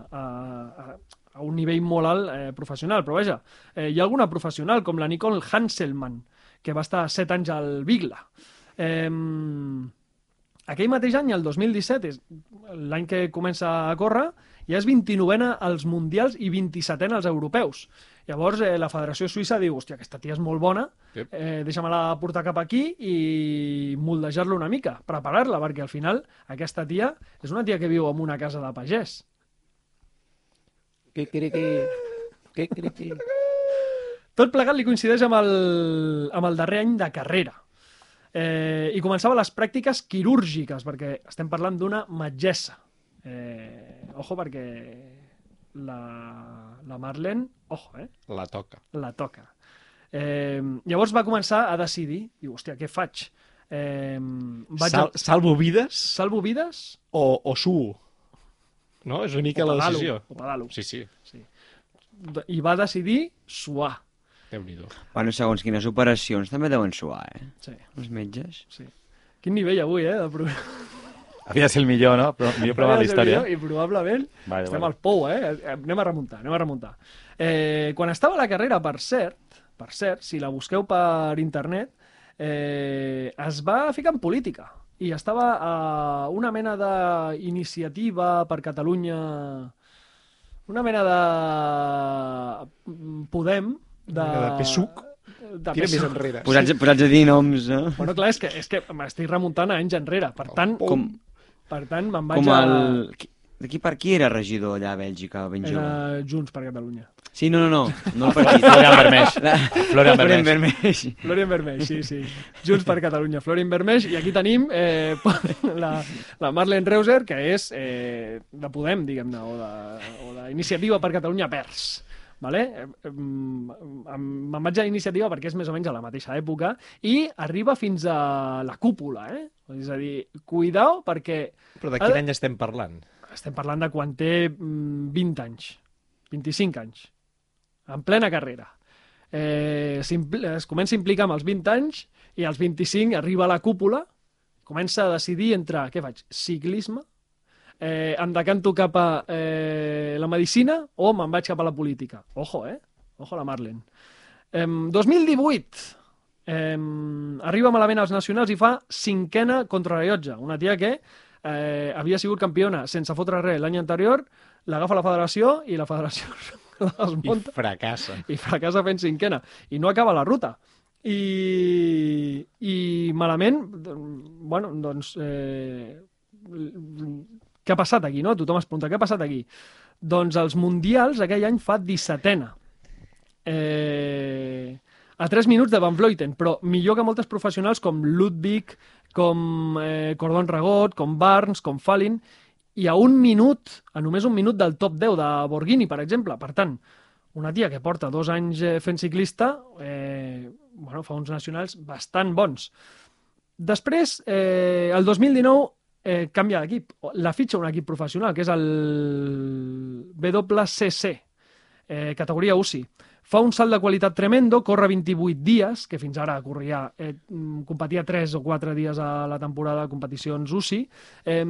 Speaker 1: a, a, un nivell molt alt eh, professional, però vaja, eh, hi ha alguna professional, com la Nicole Hanselman, que va estar 7 anys al Bigla. Eh, aquell mateix any, el 2017, és l'any que comença a córrer, ja és 29a als mundials i 27a als europeus. Llavors, eh, la Federació Suïssa diu, hòstia, aquesta tia és molt bona,
Speaker 4: Yep.
Speaker 1: eh, deixa-me-la portar cap aquí i moldejar-la una mica, preparar-la, perquè al final aquesta tia és una tia que viu en una casa de pagès.
Speaker 4: Què criqui? Què criqui?
Speaker 1: Tot plegat li coincideix amb el, amb el darrer any de carrera. Eh, I començava les pràctiques quirúrgiques, perquè estem parlant d'una metgessa. Eh, ojo, perquè la, la Marlene, ojo, eh,
Speaker 4: La toca.
Speaker 1: la toca. Eh, llavors va començar a decidir, diu, hòstia, què faig? Eh, vaig
Speaker 4: Sal,
Speaker 1: a...
Speaker 4: salvo vides
Speaker 1: Salvo vides
Speaker 4: o, o suo? No? És una mica
Speaker 1: O
Speaker 4: la
Speaker 1: pedalo,
Speaker 4: decisió.
Speaker 1: o pedalo.
Speaker 4: Sí, sí.
Speaker 1: I va decidir suar.
Speaker 4: Déu-n'hi-do.
Speaker 2: Bueno, segons quines operacions també deuen suar, eh?
Speaker 1: Sí,
Speaker 2: Els metges.
Speaker 1: sí. Quin nivell avui, eh, de programa.
Speaker 3: Havia de ser el millor, no? Però millor programa de la història.
Speaker 1: I probablement
Speaker 3: Vale,
Speaker 1: estem
Speaker 3: vale.
Speaker 1: al pou, eh? Anem a remuntar, anem a remuntar. Eh, quan estava a la carrera, per cert, per cert, si la busqueu per internet, eh, es va ficar en política i estava a una mena d'iniciativa per Catalunya, una mena de Podem, de...
Speaker 4: De PSUC?
Speaker 1: De
Speaker 4: Tira més enrere.
Speaker 2: Posats, posats a dir noms, no?
Speaker 1: Bueno, clar, és que, és que m'estic remuntant a anys enrere. Per tant,
Speaker 2: Com,
Speaker 1: per tant me'n vaig
Speaker 2: com
Speaker 1: a...
Speaker 2: el... De qui per qui era regidor allà a Bèlgica, ben jove?
Speaker 1: Era Junts per Catalunya.
Speaker 2: Sí, no, no, no. No el partit.
Speaker 3: Florian Vermeix. Florian
Speaker 2: Florian
Speaker 3: Vermeix.
Speaker 2: Vermeix.
Speaker 1: Florian Vermeix, sí, sí. Junts per Catalunya. Florian Vermeix. I aquí tenim eh, la, la Marlene Reuser, que és eh, de Podem, diguem-ne, o d'Iniciativa per Catalunya Verds. Vale? Eh, em- em- Me'n vaig a iniciativa perquè és més o menys a la mateixa època i arriba fins a la cúpula, eh? És a dir, cuidao perquè
Speaker 4: Però de quin any estem parlant?
Speaker 1: estem parlant de quan té mm, 20 anys, 25 anys, en plena carrera. Eh, es comença a implicar amb els 20 anys i als 25 arriba a la cúpula, comença a decidir entre, què faig, ciclisme, eh, em decanto cap a eh, la medicina o me'n vaig cap a la política. Ojo, eh? Ojo la Marlene. Eh, 2018, eh, arriba malament als nacionals i fa cinquena contrarrellotge. Una tia que eh, havia sigut campiona sense fotre res l'any anterior, l'agafa la federació i la federació la
Speaker 4: I
Speaker 1: desmunta
Speaker 4: fracassa.
Speaker 1: i fracassa fent cinquena. I no acaba la ruta. I, i malament, bueno, doncs, eh, què ha passat aquí, no? Tothom es pregunta, què ha passat aquí? Doncs els mundials aquell any fa 17ena. Eh, a 3 minuts de Van Vleuten, però millor que moltes professionals com Ludwig, com eh, Cordon Ragot, com Barnes, com Fallin, i a un minut, a només un minut del top 10 de Borghini, per exemple. Per tant, una tia que porta dos anys eh, fent ciclista, eh, bueno, fa uns nacionals bastant bons. Després, eh, el 2019, eh, canvia d'equip. La fitxa un equip professional, que és el WCC, eh, categoria UCI. Fa un salt de qualitat tremendo, corre 28 dies, que fins ara corria, eh, mm, competia 3 o 4 dies a la temporada de competicions UCI, eh,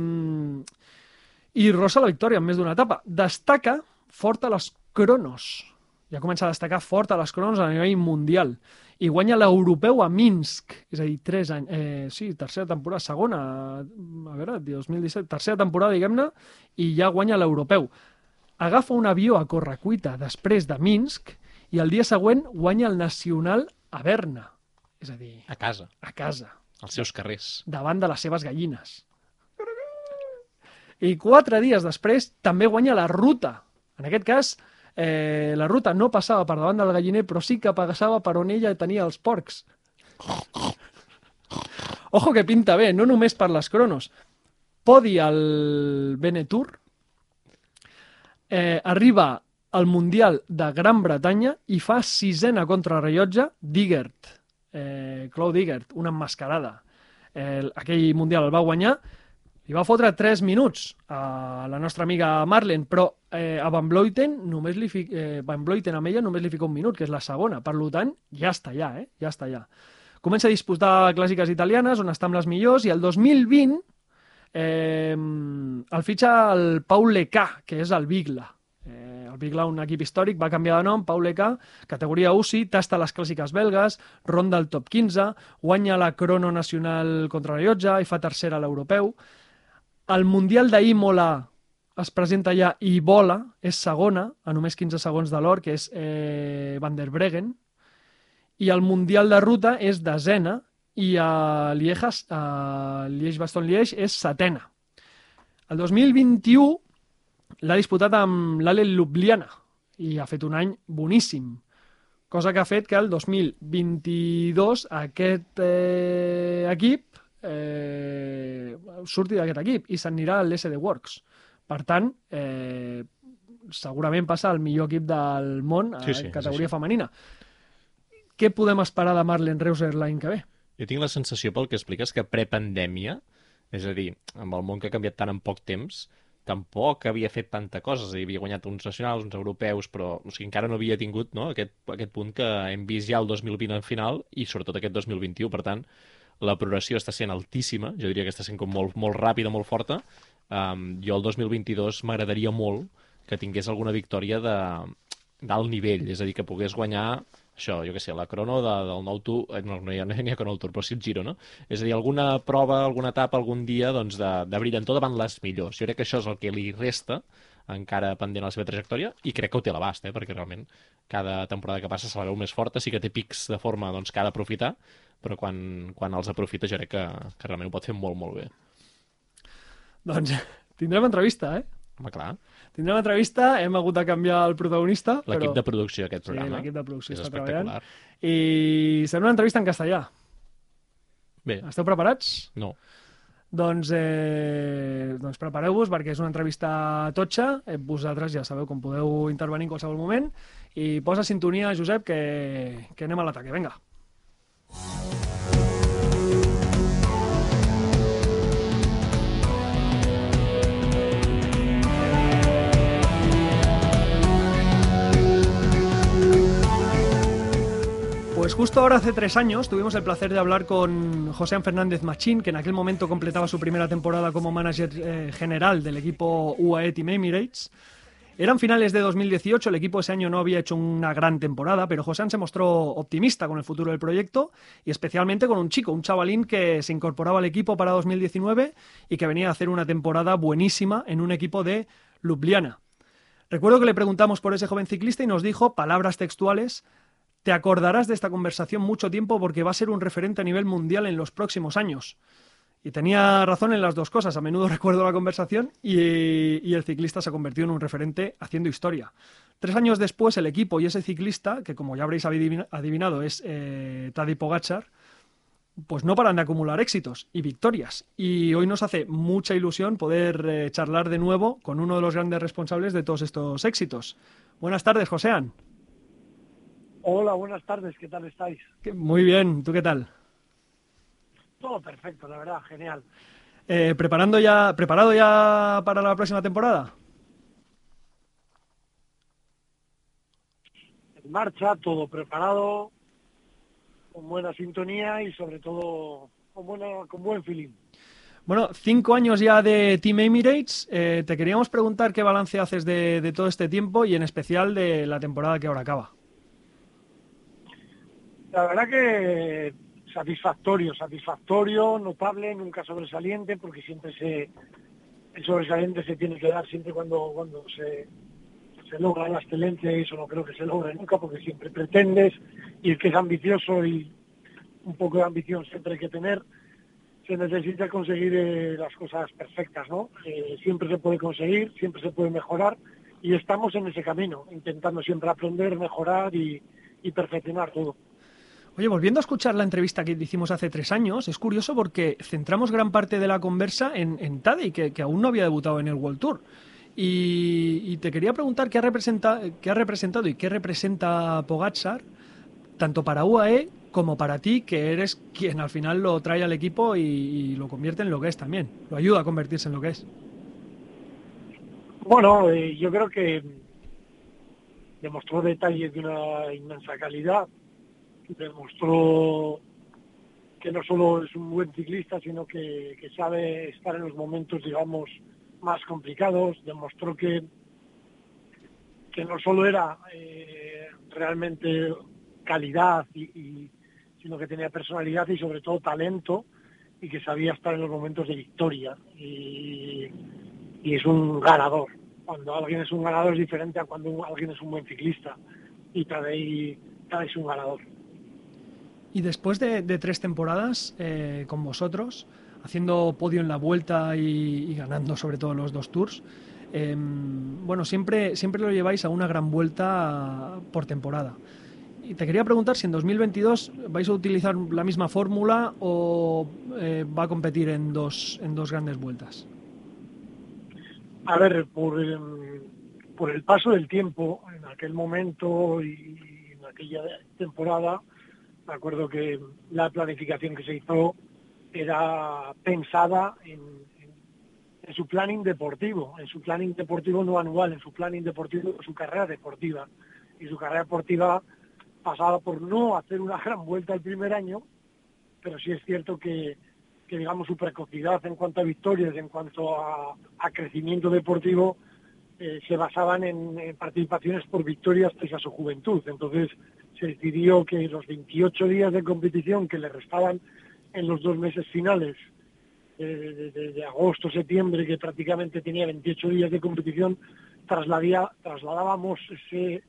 Speaker 1: i rossa la victòria en més d'una etapa. Destaca fort a les cronos. Ja comença a destacar fort a les cronos a nivell mundial. I guanya l'europeu a Minsk. És a dir, 3 anys... Eh, sí, tercera temporada, segona... A veure, 2017, tercera temporada, diguem-ne, i ja guanya l'europeu. Agafa un avió a correcuita després de Minsk i el dia següent guanya el nacional a Berna. És a dir,
Speaker 4: A casa,
Speaker 1: a casa
Speaker 4: als seus carrers.
Speaker 1: davant de les seves gallines. I quatre dies després també guanya la ruta. En aquest cas, eh, la ruta no passava per davant del galliner, però sí que passava per on ella tenia els porcs. Ojo que pinta bé, no només per les cronos. Podi al Benetour, eh, arriba al Mundial de Gran Bretanya i fa sisena contrarrellotge Digert, eh, Claude Digert, una emmascarada. Eh, aquell Mundial el va guanyar li va fotre 3 minuts a la nostra amiga Marlen, però eh, a Van Vleuten, només li fi... eh, Van Vleuten amb ella només li fica un minut, que és la segona. Per tant, ja està allà, eh? Ja està allà. Comença a disputar clàssiques italianes, on està amb les millors, i el 2020 eh, el fitxa el Pau Lecà, que és el Bigla. Eh, el Bigla, un equip històric, va canviar de nom, Pau Lecà, categoria UCI, tasta les clàssiques belgues, ronda el top 15, guanya la crono nacional contra la Llotja i fa tercera a l'europeu. El Mundial d'Imola es presenta ja i vola, és segona, a només 15 segons de l'or, que és eh, Van der Breggen, i el Mundial de ruta és desena, i a Lieja, a Liège-Bastogne-Liège és setena. El 2021 l'ha disputat amb l'Ale Ljubljana i ha fet un any boníssim, cosa que ha fet que el 2022 aquest eh, equip eh, surti d'aquest equip i s'anirà a l'SD Works. Per tant, eh, segurament passa al millor equip del món a
Speaker 4: Sí, sí,
Speaker 1: categoria
Speaker 4: així.
Speaker 1: femenina. Què podem esperar de Marlen Reuser l'any que ve?
Speaker 4: Jo tinc la sensació pel que expliques que prepandèmia, és a dir, amb el món que ha canviat tant en poc temps, tampoc havia fet tanta cosa, és a dir, havia guanyat uns nacionals, uns europeus, però o sigui, encara no havia tingut no, aquest, aquest punt que hem vist ja el 2020 en final i sobretot aquest 2021, per tant, la progressió està sent altíssima, jo diria que està sent com molt, molt ràpida, molt forta. Um, jo el 2022 m'agradaria molt que tingués alguna victòria de d'alt nivell, és a dir, que pogués guanyar això, jo què sé, la crono de, del nou Tour, eh, no, no hi ha, no hi ha crono Tour, però sí el Giro, no? És a dir, alguna prova, alguna etapa, algun dia, doncs, de, de brillantor davant les millors. Jo crec que això és el que li resta encara pendent la seva trajectòria i crec que ho té a l'abast, eh? perquè realment cada temporada que passa se la veu més forta, sí que té pics de forma doncs, que ha d'aprofitar, però quan, quan els aprofita jo crec que, que realment ho pot fer molt, molt bé.
Speaker 1: Doncs tindrem entrevista, eh?
Speaker 4: Home, clar,
Speaker 1: Tindrem entrevista, hem hagut de canviar el protagonista,
Speaker 4: l'equip
Speaker 1: però...
Speaker 4: de producció d'aquest
Speaker 1: Sí,
Speaker 4: programa
Speaker 1: l'equip de producció
Speaker 4: és
Speaker 1: està treballant. I serà una entrevista en castellà.
Speaker 4: Bé,
Speaker 1: Esteu preparats?
Speaker 4: no.
Speaker 1: Doncs, eh, doncs prepareu-vos perquè és una entrevista totxa. Eh, vosaltres ja sabeu com podeu intervenir en qualsevol moment. I posa sintonia, Josep, que, que anem a l'ataque. Vinga. Pues justo ahora hace tres años tuvimos el placer de hablar con José Fernández Machín, que en aquel momento completaba su primera temporada como manager eh, general del equipo UAE Team Emirates. Eran finales de 2018, el equipo ese año no había hecho una gran temporada, pero José se mostró optimista con el futuro del proyecto y especialmente con un chico, un chavalín que se incorporaba al equipo para 2019 y que venía a hacer una temporada buenísima en un equipo de Ljubljana. Recuerdo que le preguntamos por ese joven ciclista y nos dijo, palabras textuales, te acordarás de esta conversación mucho tiempo porque va a ser un referente a nivel mundial en los próximos años. Y tenía razón en las dos cosas. A menudo recuerdo la conversación y, el ciclista se convirtió en un referente haciendo historia. Tres años después, el equipo y ese ciclista, que como ya habréis adivina- adivinado es eh, Tadej Pogacar, pues no paran de acumular éxitos y victorias. Y hoy nos hace mucha ilusión poder eh, charlar de nuevo con uno de los grandes responsables de todos estos éxitos. Buenas tardes, Josean.
Speaker 9: Hola, buenas tardes, ¿qué tal estáis?
Speaker 1: Muy bien, ¿tú qué tal?
Speaker 9: Todo perfecto, la verdad, genial.
Speaker 1: Eh, ¿preparando ya, ¿Preparado ya para la próxima temporada?
Speaker 9: En marcha, todo preparado, con buena sintonía y sobre todo con, buena, con buen feeling.
Speaker 1: Bueno, cinco años ya de Team Emirates. Eh, te queríamos preguntar qué balance haces de, de todo este tiempo y en especial de la temporada que ahora acaba.
Speaker 9: La verdad que satisfactorio, satisfactorio, notable, nunca sobresaliente, porque siempre se el sobresaliente se tiene que dar siempre cuando, cuando se, se logra la excelencia y eso no creo que se logre nunca, porque siempre pretendes y el que es ambicioso y un poco de ambición siempre hay que tener, se necesita conseguir eh, las cosas perfectas, ¿no? Eh, siempre se puede conseguir, siempre se puede mejorar y estamos en ese camino, intentando siempre aprender, mejorar y, y perfeccionar todo.
Speaker 1: Oye, volviendo a escuchar la entrevista que hicimos hace tres años, es curioso porque centramos gran parte de la conversa en, en que, que aún no había debutado en el World Tour. Y, te quería preguntar qué ha, representa- qué ha representado y qué representa Pogacar, tanto para UAE como para ti, que eres quien al final lo trae al equipo y, y lo convierte en lo que es también. Lo ayuda a convertirse en lo que es.
Speaker 9: Bueno, eh, yo creo que demostró detalles de una inmensa calidad, demostró que no solo es un buen ciclista, sino que, sabe estar en los momentos, digamos, más complicados, demostró que, que no solo era eh, realmente calidad, y, sino que tenía personalidad y sobre todo talento, y que sabía estar en los momentos de victoria. Y, es un ganador. Cuando alguien es un ganador es diferente a cuando alguien es un buen ciclista. Y Tadej, Tadej es un ganador.
Speaker 1: Y después de, de tres temporadas eh, con vosotros, haciendo podio en la vuelta y, y ganando sobre todo los dos tours, eh, bueno, siempre, siempre lo lleváis a una gran vuelta por temporada. Y te quería preguntar si en 2022 vais a utilizar la misma fórmula o eh, va a competir en dos, en dos grandes vueltas.
Speaker 9: A ver, por, em, por el paso del tiempo, en aquel momento y en aquella temporada, me acuerdo que la planificación que se hizo era pensada en, su planning deportivo, en su planning deportivo no anual, en su planning deportivo, su carrera deportiva. Y su carrera deportiva pasaba por no hacer una gran vuelta el primer año, pero sí es cierto que, que digamos, su precocidad en cuanto a victorias, en cuanto a, a crecimiento deportivo, eh, se basaban en, en participaciones por victorias pese a su juventud. Entonces se decidió que los 28 días de competición que le restaban en los dos meses finales, de, agosto, septiembre, que prácticamente tenía 28 días de competición, trasladábamos ese,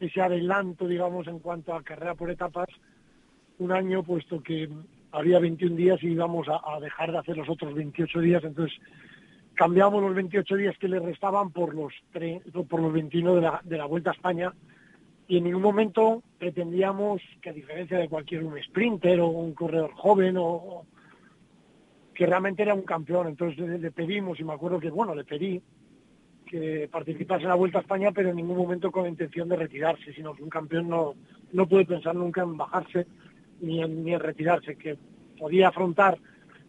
Speaker 9: ese adelanto, digamos, en cuanto a carrera por etapas, un año, puesto que había 21 días y íbamos a, a dejar de hacer los otros 28 días, entonces cambiamos los 28 días que le restaban por los, tre- por los 21 de la, de la Vuelta a España y en ningún momento pretendíamos que a diferencia de cualquier un sprinter o un corredor joven o, que realmente era un campeón, entonces le, le pedimos y me acuerdo que bueno, le pedí que participase en la Vuelta a España pero en ningún momento con la intención de retirarse, sino que un campeón no, no puede pensar nunca en bajarse ni en, ni en retirarse, que podía afrontar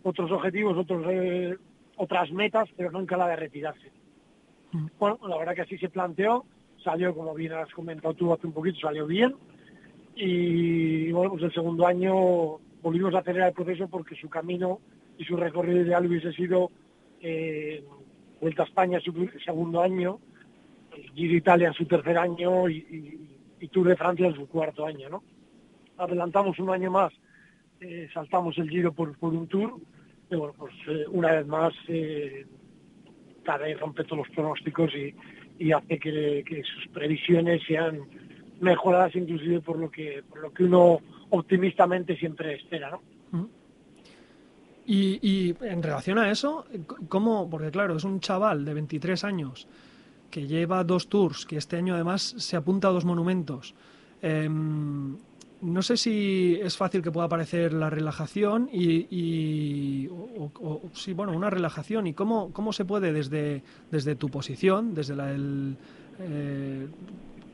Speaker 9: otros objetivos, otros eh, otras metas, pero nunca la de retirarse. Bueno, la verdad que así se planteó, salió, como bien has comentado tú hace un poquito, salió bien. Y bueno, pues el segundo año volvimos a acelerar el proceso porque su camino y su recorrido ideal hubiese sido eh, Vuelta a España su segundo año, Giro Italia en su tercer año y, y- Tour de Francia en su cuarto año, ¿no? Adelantamos un año más, eh, saltamos el Giro por, por un Tour, y bueno, pues eh, una vez más eh, Tadej los pronósticos y, y hace que, que sus previsiones sean mejoradas inclusive por lo que por lo que uno optimistamente siempre espera, ¿no?
Speaker 1: Y, y en relación a eso, ¿cómo? Porque claro, es un chaval de 23 años que lleva dos tours, que este año además se apunta a dos monumentos. Em, no sé si es fácil que pueda aparecer la relajación y, o, o- sí, bueno, una relajación y cómo, cómo se puede desde, desde tu posición, desde la el, eh,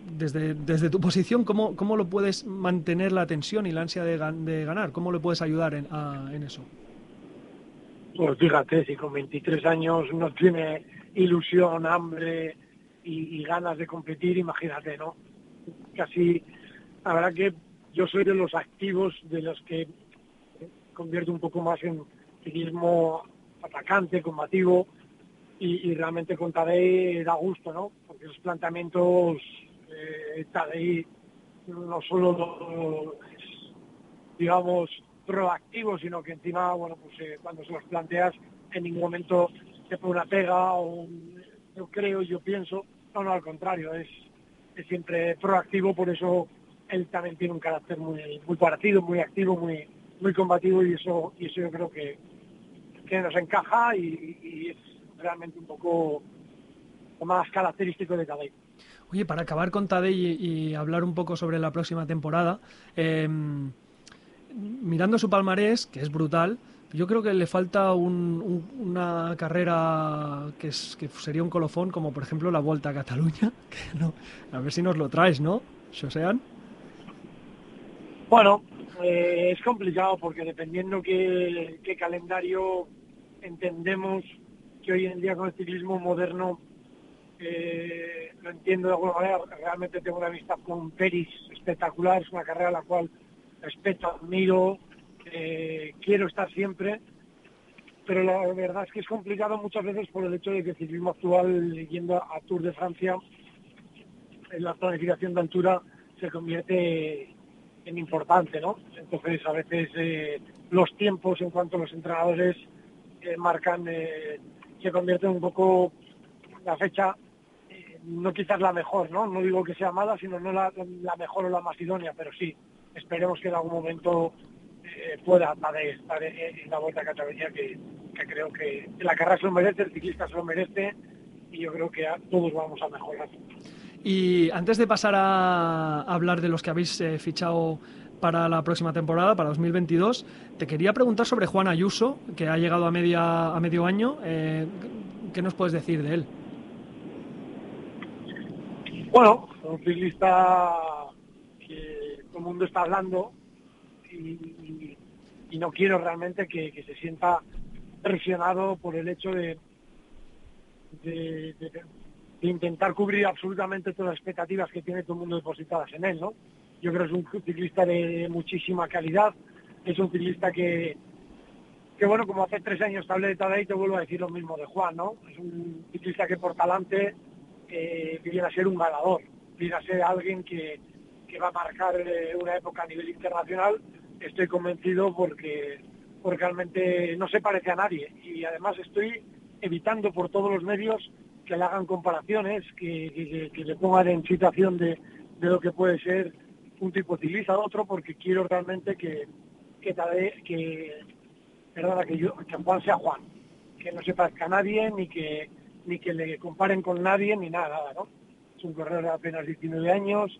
Speaker 1: desde, desde tu posición, ¿cómo, cómo lo puedes mantener la tensión y la ansia de, gan- de ganar? ¿Cómo le puedes ayudar en, a- en eso?
Speaker 9: Pues fíjate, si con 23 años no tiene ilusión, hambre y, y ganas de competir, imagínate, ¿no? Casi, verdad que yo soy de los activos, de los que convierto un poco más en ciclismo atacante, combativo, y, realmente con Tadej da gusto, ¿no? Porque los planteamientos, eh, Tadej no solo es, digamos, proactivo, sino que encima, bueno, pues eh, cuando se los planteas, en ningún momento te pone una pega o un- yo creo, yo pienso, no, no, al contrario, es, es siempre proactivo, por eso él también tiene un carácter muy, muy parecido, muy activo, muy, muy combativo y eso, eso yo creo que, que nos encaja y, es realmente un poco más característico de Tadej.
Speaker 1: Oye, para acabar con Tadej y, hablar un poco sobre la próxima temporada, eh, mirando su palmarés, que es brutal, yo creo que le falta un- un- una carrera que, es, que sería un colofón, como por ejemplo la Vuelta a Cataluña. A ver si nos lo traes, ¿no, Josean?
Speaker 9: Bueno, eh, es complicado porque dependiendo qué, calendario entendemos que hoy en día con el ciclismo moderno eh, lo entiendo de alguna manera, realmente tengo una amistad con Peris espectacular, es una carrera a la cual respeto, admiro, eh, quiero estar siempre, pero la verdad es que es complicado muchas veces por el hecho de que el ciclismo actual, yendo a Tour de Francia, en la planificación de altura se convierte en importante, ¿no? Entonces a veces eh, los tiempos en cuanto a los entrenadores eh, marcan, eh, se convierte un poco la fecha, no quizás la mejor, ¿no? No digo que sea mala, sino no la, mejor o la más idónea, pero sí, esperemos que en algún momento pueda estar, en, la Vuelta a Cataluña, que, que creo que la carrera se lo merece, el ciclista se lo merece, y yo creo que todos vamos a mejorar.
Speaker 1: Y antes de pasar a hablar de los que habéis eh, fichado para la próxima temporada, para 2022, te quería preguntar sobre Juan Ayuso, que ha llegado a, media, a medio año. Eh, ¿Qué nos puedes decir de él?
Speaker 9: Bueno, un ciclista que todo el mundo está hablando y, no quiero realmente que, que se sienta presionado por el hecho de, de- de- intentar cubrir absolutamente todas las expectativas que tiene todo el mundo depositadas en él, ¿no? Yo creo que es un ciclista de muchísima calidad, es un ciclista que, que bueno, como hace tres años te hablé de Tadej, te vuelvo a decir lo mismo de Juan, ¿no? Es un ciclista que por talante eh, viene a ser un ganador, viene a ser alguien que, que va a marcar eh, una época a nivel internacional, estoy convencido porque, porque realmente no se parece a nadie y además estoy evitando por todos los medios que le hagan comparaciones, que, le pongan en situación de, de lo que puede ser un tipo ciclista a otro, porque quiero realmente que, que, Tadej- que, perdona, que, yo, que Juan sea Juan, que no se parezca a nadie, ni que, ni que le comparen con nadie, ni nada, nada, ¿no? Es un corredor de apenas 19 años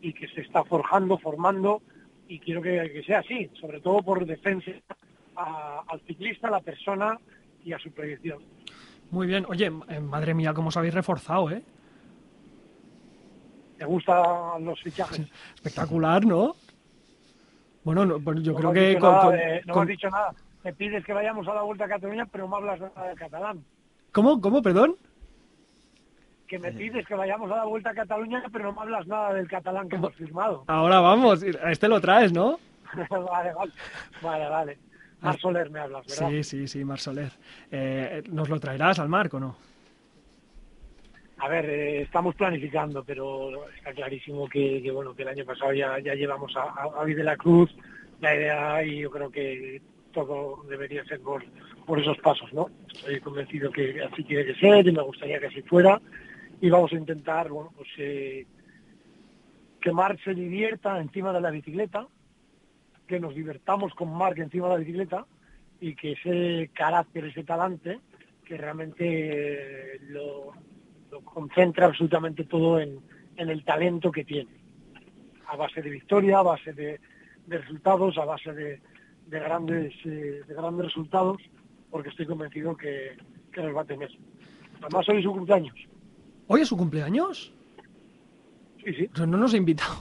Speaker 9: y que se está forjando, formando, y quiero que, que sea así, sobre todo por defensa al ciclista, a la persona y a su proyección.
Speaker 1: Muy bien. Oye, eh, madre mía, cómo os habéis reforzado, ¿eh?
Speaker 9: ¿Te gustan los fichajes?
Speaker 1: Espectacular, ¿no? Bueno, no, pues yo
Speaker 9: No
Speaker 1: creo que con,
Speaker 9: nada
Speaker 1: con-
Speaker 9: de- no me
Speaker 1: con-
Speaker 9: has dicho nada. Me pides que vayamos a la Vuelta a Cataluña, pero no me hablas nada del catalán.
Speaker 1: ¿Cómo? ¿Cómo? ¿Perdón?
Speaker 9: Que me pides que vayamos a la Vuelta a Cataluña, pero no me hablas nada del catalán que hemos firmado.
Speaker 1: Ahora vamos. A este lo traes, ¿no?
Speaker 9: vale, vale. Vale, vale. Mar Soler me hablas, ¿verdad?
Speaker 1: Sí, sí, sí, Mar Soler. Eh, ¿Nos lo traerás al Marco o no?
Speaker 9: A ver, eh, estamos planificando, pero está clarísimo que, que, bueno que el año pasado ya, ya llevamos a, a, de la Cruz la idea y yo creo que todo debería ser por, por esos pasos, ¿no? Estoy convencido que así tiene que ser y me gustaría que así fuera y vamos a intentar, bueno, pues eh, que Marc se divierta encima de la bicicleta, que nos divertamos con Marc encima de la bicicleta y que ese carácter, ese talante, que realmente eh, lo, lo concentra absolutamente todo en, en el talento que tiene. A base de victoria, a base de, de resultados, a base de, de grandes eh, de grandes resultados, porque estoy convencido que, que los va a tener. Además hoy es su cumpleaños.
Speaker 1: ¿Hoy es su cumpleaños?
Speaker 9: Sí, sí.
Speaker 1: Sea, no nos ha invitado.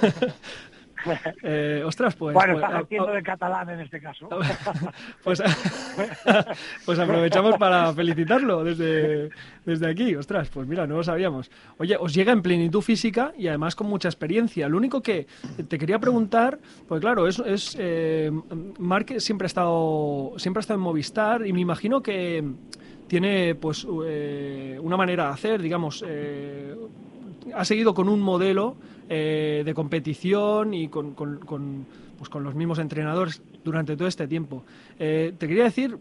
Speaker 1: Eh, ostras, pues...
Speaker 9: bueno,
Speaker 1: pues,
Speaker 9: estás
Speaker 1: a-
Speaker 9: haciendo
Speaker 1: a-
Speaker 9: de catalán en este caso.
Speaker 1: pues, pues aprovechamos para felicitarlo desde, desde aquí. Ostras, pues mira, no lo sabíamos. Oye, os llega en plenitud física y además con mucha experiencia. Lo único que te quería preguntar, pues claro, es, es eh, Marc siempre ha estado siempre ha estado en Movistar y me imagino que tiene pues eh, una manera de hacer, digamos, eh, ha seguido con un modelo eh, de competición y con, con- pues, con los mismos entrenadores durante todo este tiempo. Eh, te quería decir,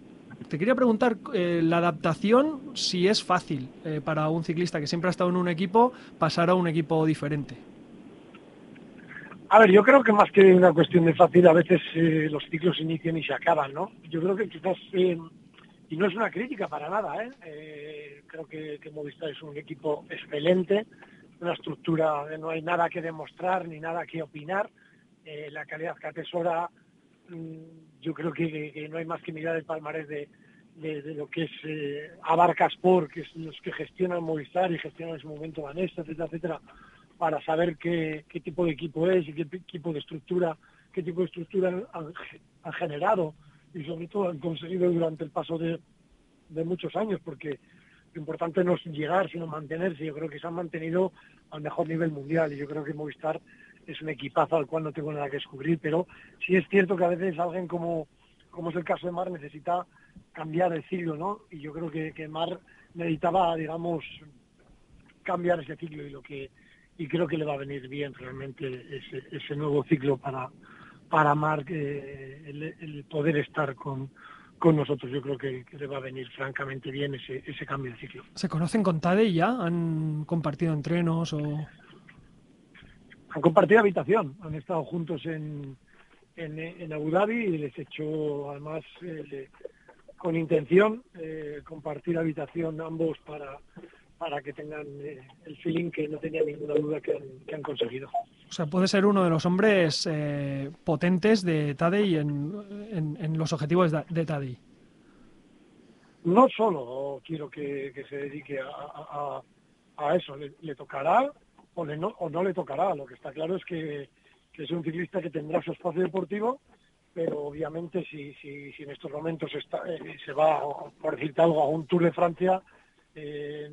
Speaker 1: te quería preguntar eh, la adaptación si es fácil eh, para un ciclista que siempre ha estado en un equipo pasar a un equipo diferente.
Speaker 9: A ver, yo creo que más que una cuestión de fácil, a veces eh, los ciclos inician y se acaban, ¿no? Yo creo que quizás, y no es una crítica para nada, ¿eh? Eh, creo que, que Movistar es un equipo excelente, una estructura que no hay nada que demostrar ni nada que opinar, eh, la calidad que atesora, mm, yo creo que, no hay más que mirar el palmarés de, de- de lo que es eh, Abarca Sport, que es los que gestionan Movistar y gestionan en su momento Vanessa, etcétera, etcétera, para saber qué, qué tipo de equipo es y qué tipo de estructura, qué tipo de estructura han, han generado y sobre todo han conseguido durante el paso de, de muchos años, porque lo importante no es llegar, sino mantenerse. Yo creo que se han mantenido al mejor nivel mundial y yo creo que Movistar es un equipazo al cual no tengo nada que descubrir, pero sí es cierto que a veces alguien como, como es el caso de Mar necesita cambiar el ciclo, ¿no? Y yo creo que, que Mar necesitaba, digamos, cambiar ese ciclo y lo que y creo que le va a venir bien realmente ese, ese nuevo ciclo para para Marc eh, el, el poder estar con, con nosotros. Yo creo que, que le va a venir francamente bien ese, ese cambio de ciclo.
Speaker 1: ¿Se conocen con Tade ya? ¿Han compartido entrenos o...?
Speaker 9: Han compartido habitación, han estado juntos en, en, en Abu Dhabi y les he hecho además eh, le- con intención eh, compartir habitación ambos para, para que tengan eh, el feeling que no tenía ninguna duda que han, que han conseguido.
Speaker 1: O sea, puede ser uno de los hombres eh, potentes de Tadej en, en, en los objetivos de, de Tadej.
Speaker 9: no solo quiero que, que se dedique a, a- a- a eso, le, le tocará o, le no, o no le tocará. Lo que está claro es que, que es un ciclista que tendrá su espacio deportivo, pero obviamente si, si, si en estos momentos está, eh, se va, por decirte algo, a un Tour de Francia, Eh,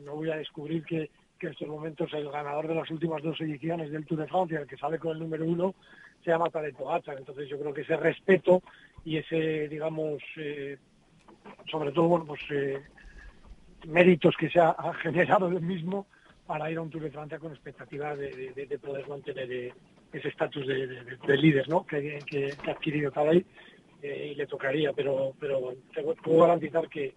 Speaker 9: no voy a descubrir que, en estos momentos el ganador de las últimas dos ediciones del Tour de Francia, el que sale con el número uno, se llama Tadej Pogacar. Entonces yo creo que ese respeto y ese, digamos, eh, sobre todo, bueno, pues eh, méritos que se ha, generado el mismo para ir a un Tour de Francia con expectativa de, de- de poder mantener ese estatus de, de- de- de líder ¿no? que, que- ha adquirido Tadej y le tocaría, pero, pero puedo garantizar que,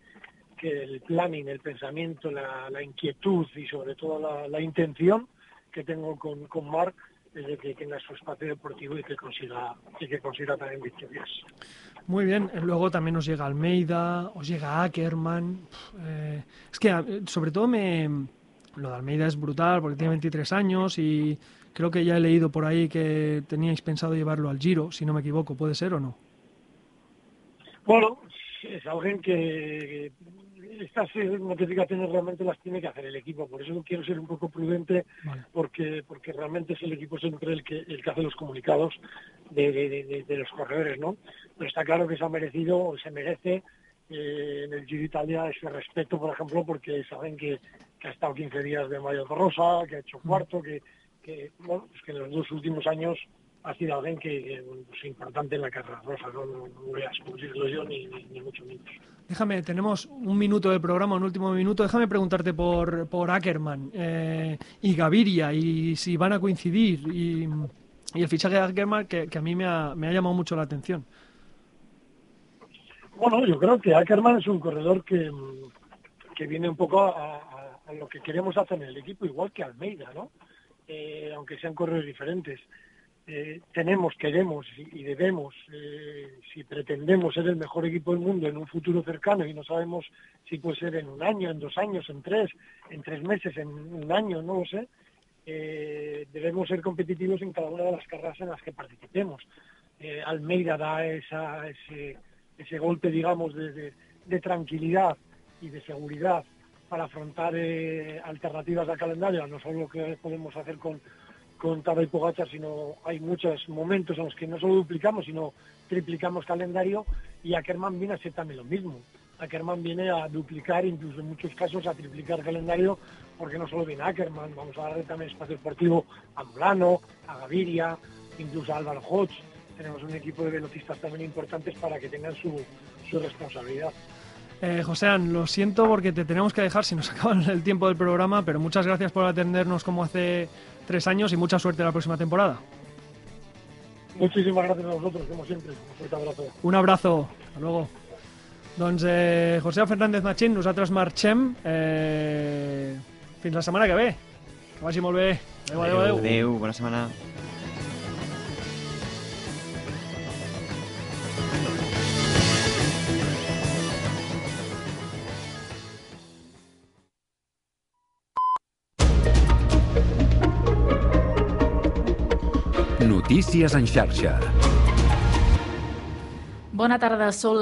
Speaker 9: que el planning, el pensamiento, la, la inquietud y sobre todo la, la intención que tengo con, con Marc es de que tenga su espacio deportivo y que consiga, y que consiga también victorias.
Speaker 1: Muy bien, luego también os llega Almeida, os llega Ackerman. eh, es que sobre todo me lo de Almeida es brutal porque tiene 23 años y creo que ya he leído por ahí que teníais pensado llevarlo al Giro, si no me equivoco, ¿puede ser o no?
Speaker 9: Bueno, es alguien que estas eh, notificaciones realmente las tiene que hacer el equipo, por eso quiero ser un poco prudente
Speaker 1: Vale.
Speaker 9: porque porque realmente es el equipo siempre el que el que hace los comunicados de, de- de- de- de los corredores, ¿no? Pero está claro que se ha merecido o se merece eh, en el Giro de Italia ese respeto, por ejemplo, porque saben que, que ha estado 15 días de Mayo Rosa, que ha hecho cuarto, que, que, bueno, pues que en los dos últimos años ha sido alguien que, que, pues importante en la carrera rosa, no, no, no voy a excluirlo yo ni, ni, ni mucho menos.
Speaker 1: Déjame, tenemos un minuto del programa, un último minuto. Déjame preguntarte por, por Ackerman eh, y Gaviria y si van a coincidir y, y el fichaje de Ackerman que, que a mí me ha, me ha llamado mucho la atención.
Speaker 9: Bueno, yo creo que Ackerman es un corredor que, que viene un poco a, a- a lo que queremos hacer en el equipo, igual que Almeida, ¿no? Eh, aunque sean corredores diferentes. Eh, tenemos, queremos y, debemos, eh, si pretendemos ser el mejor equipo del mundo en un futuro cercano y no sabemos si puede ser en un año, en dos años, en tres, en tres meses, en un año, no lo sé, eh, debemos ser competitivos en cada una de las carreras en las que participemos. Almeida da esa, ese, ese golpe, digamos, de, de- de tranquilidad y de seguridad para afrontar alternativas al calendario, no solo lo que podemos hacer con, con Tadej Pogacar, sino hay muchos momentos en los que no solo duplicamos, sino triplicamos calendario y Ackerman viene a ser también lo mismo. Ackerman viene a duplicar, incluso en muchos casos a triplicar calendario, porque no solo viene Ackerman, vamos a darle también espacio deportivo a Molano, a Gaviria, incluso a Álvaro Hodge. Tenemos un equipo de velocistas también importantes para que tengan su responsabilidad.
Speaker 1: Eh, Josean, lo siento porque te tenemos que dejar si nos acaba el tiempo del programa, pero muchas gracias por atendernos como hace tres años y mucha suerte la próxima temporada.
Speaker 9: Muchísimas gracias a vosotros, como siempre. Un fuerte abrazo.
Speaker 1: Un abrazo. Hasta luego. Doncs eh, José Fernández Machín, nosaltres marxem eh, fins la setmana que ve. Que vagi molt bé. Adéu, adéu, adéu.
Speaker 2: Adéu, bona setmana.
Speaker 10: Notícies en xarxa.
Speaker 11: Bona tarda, són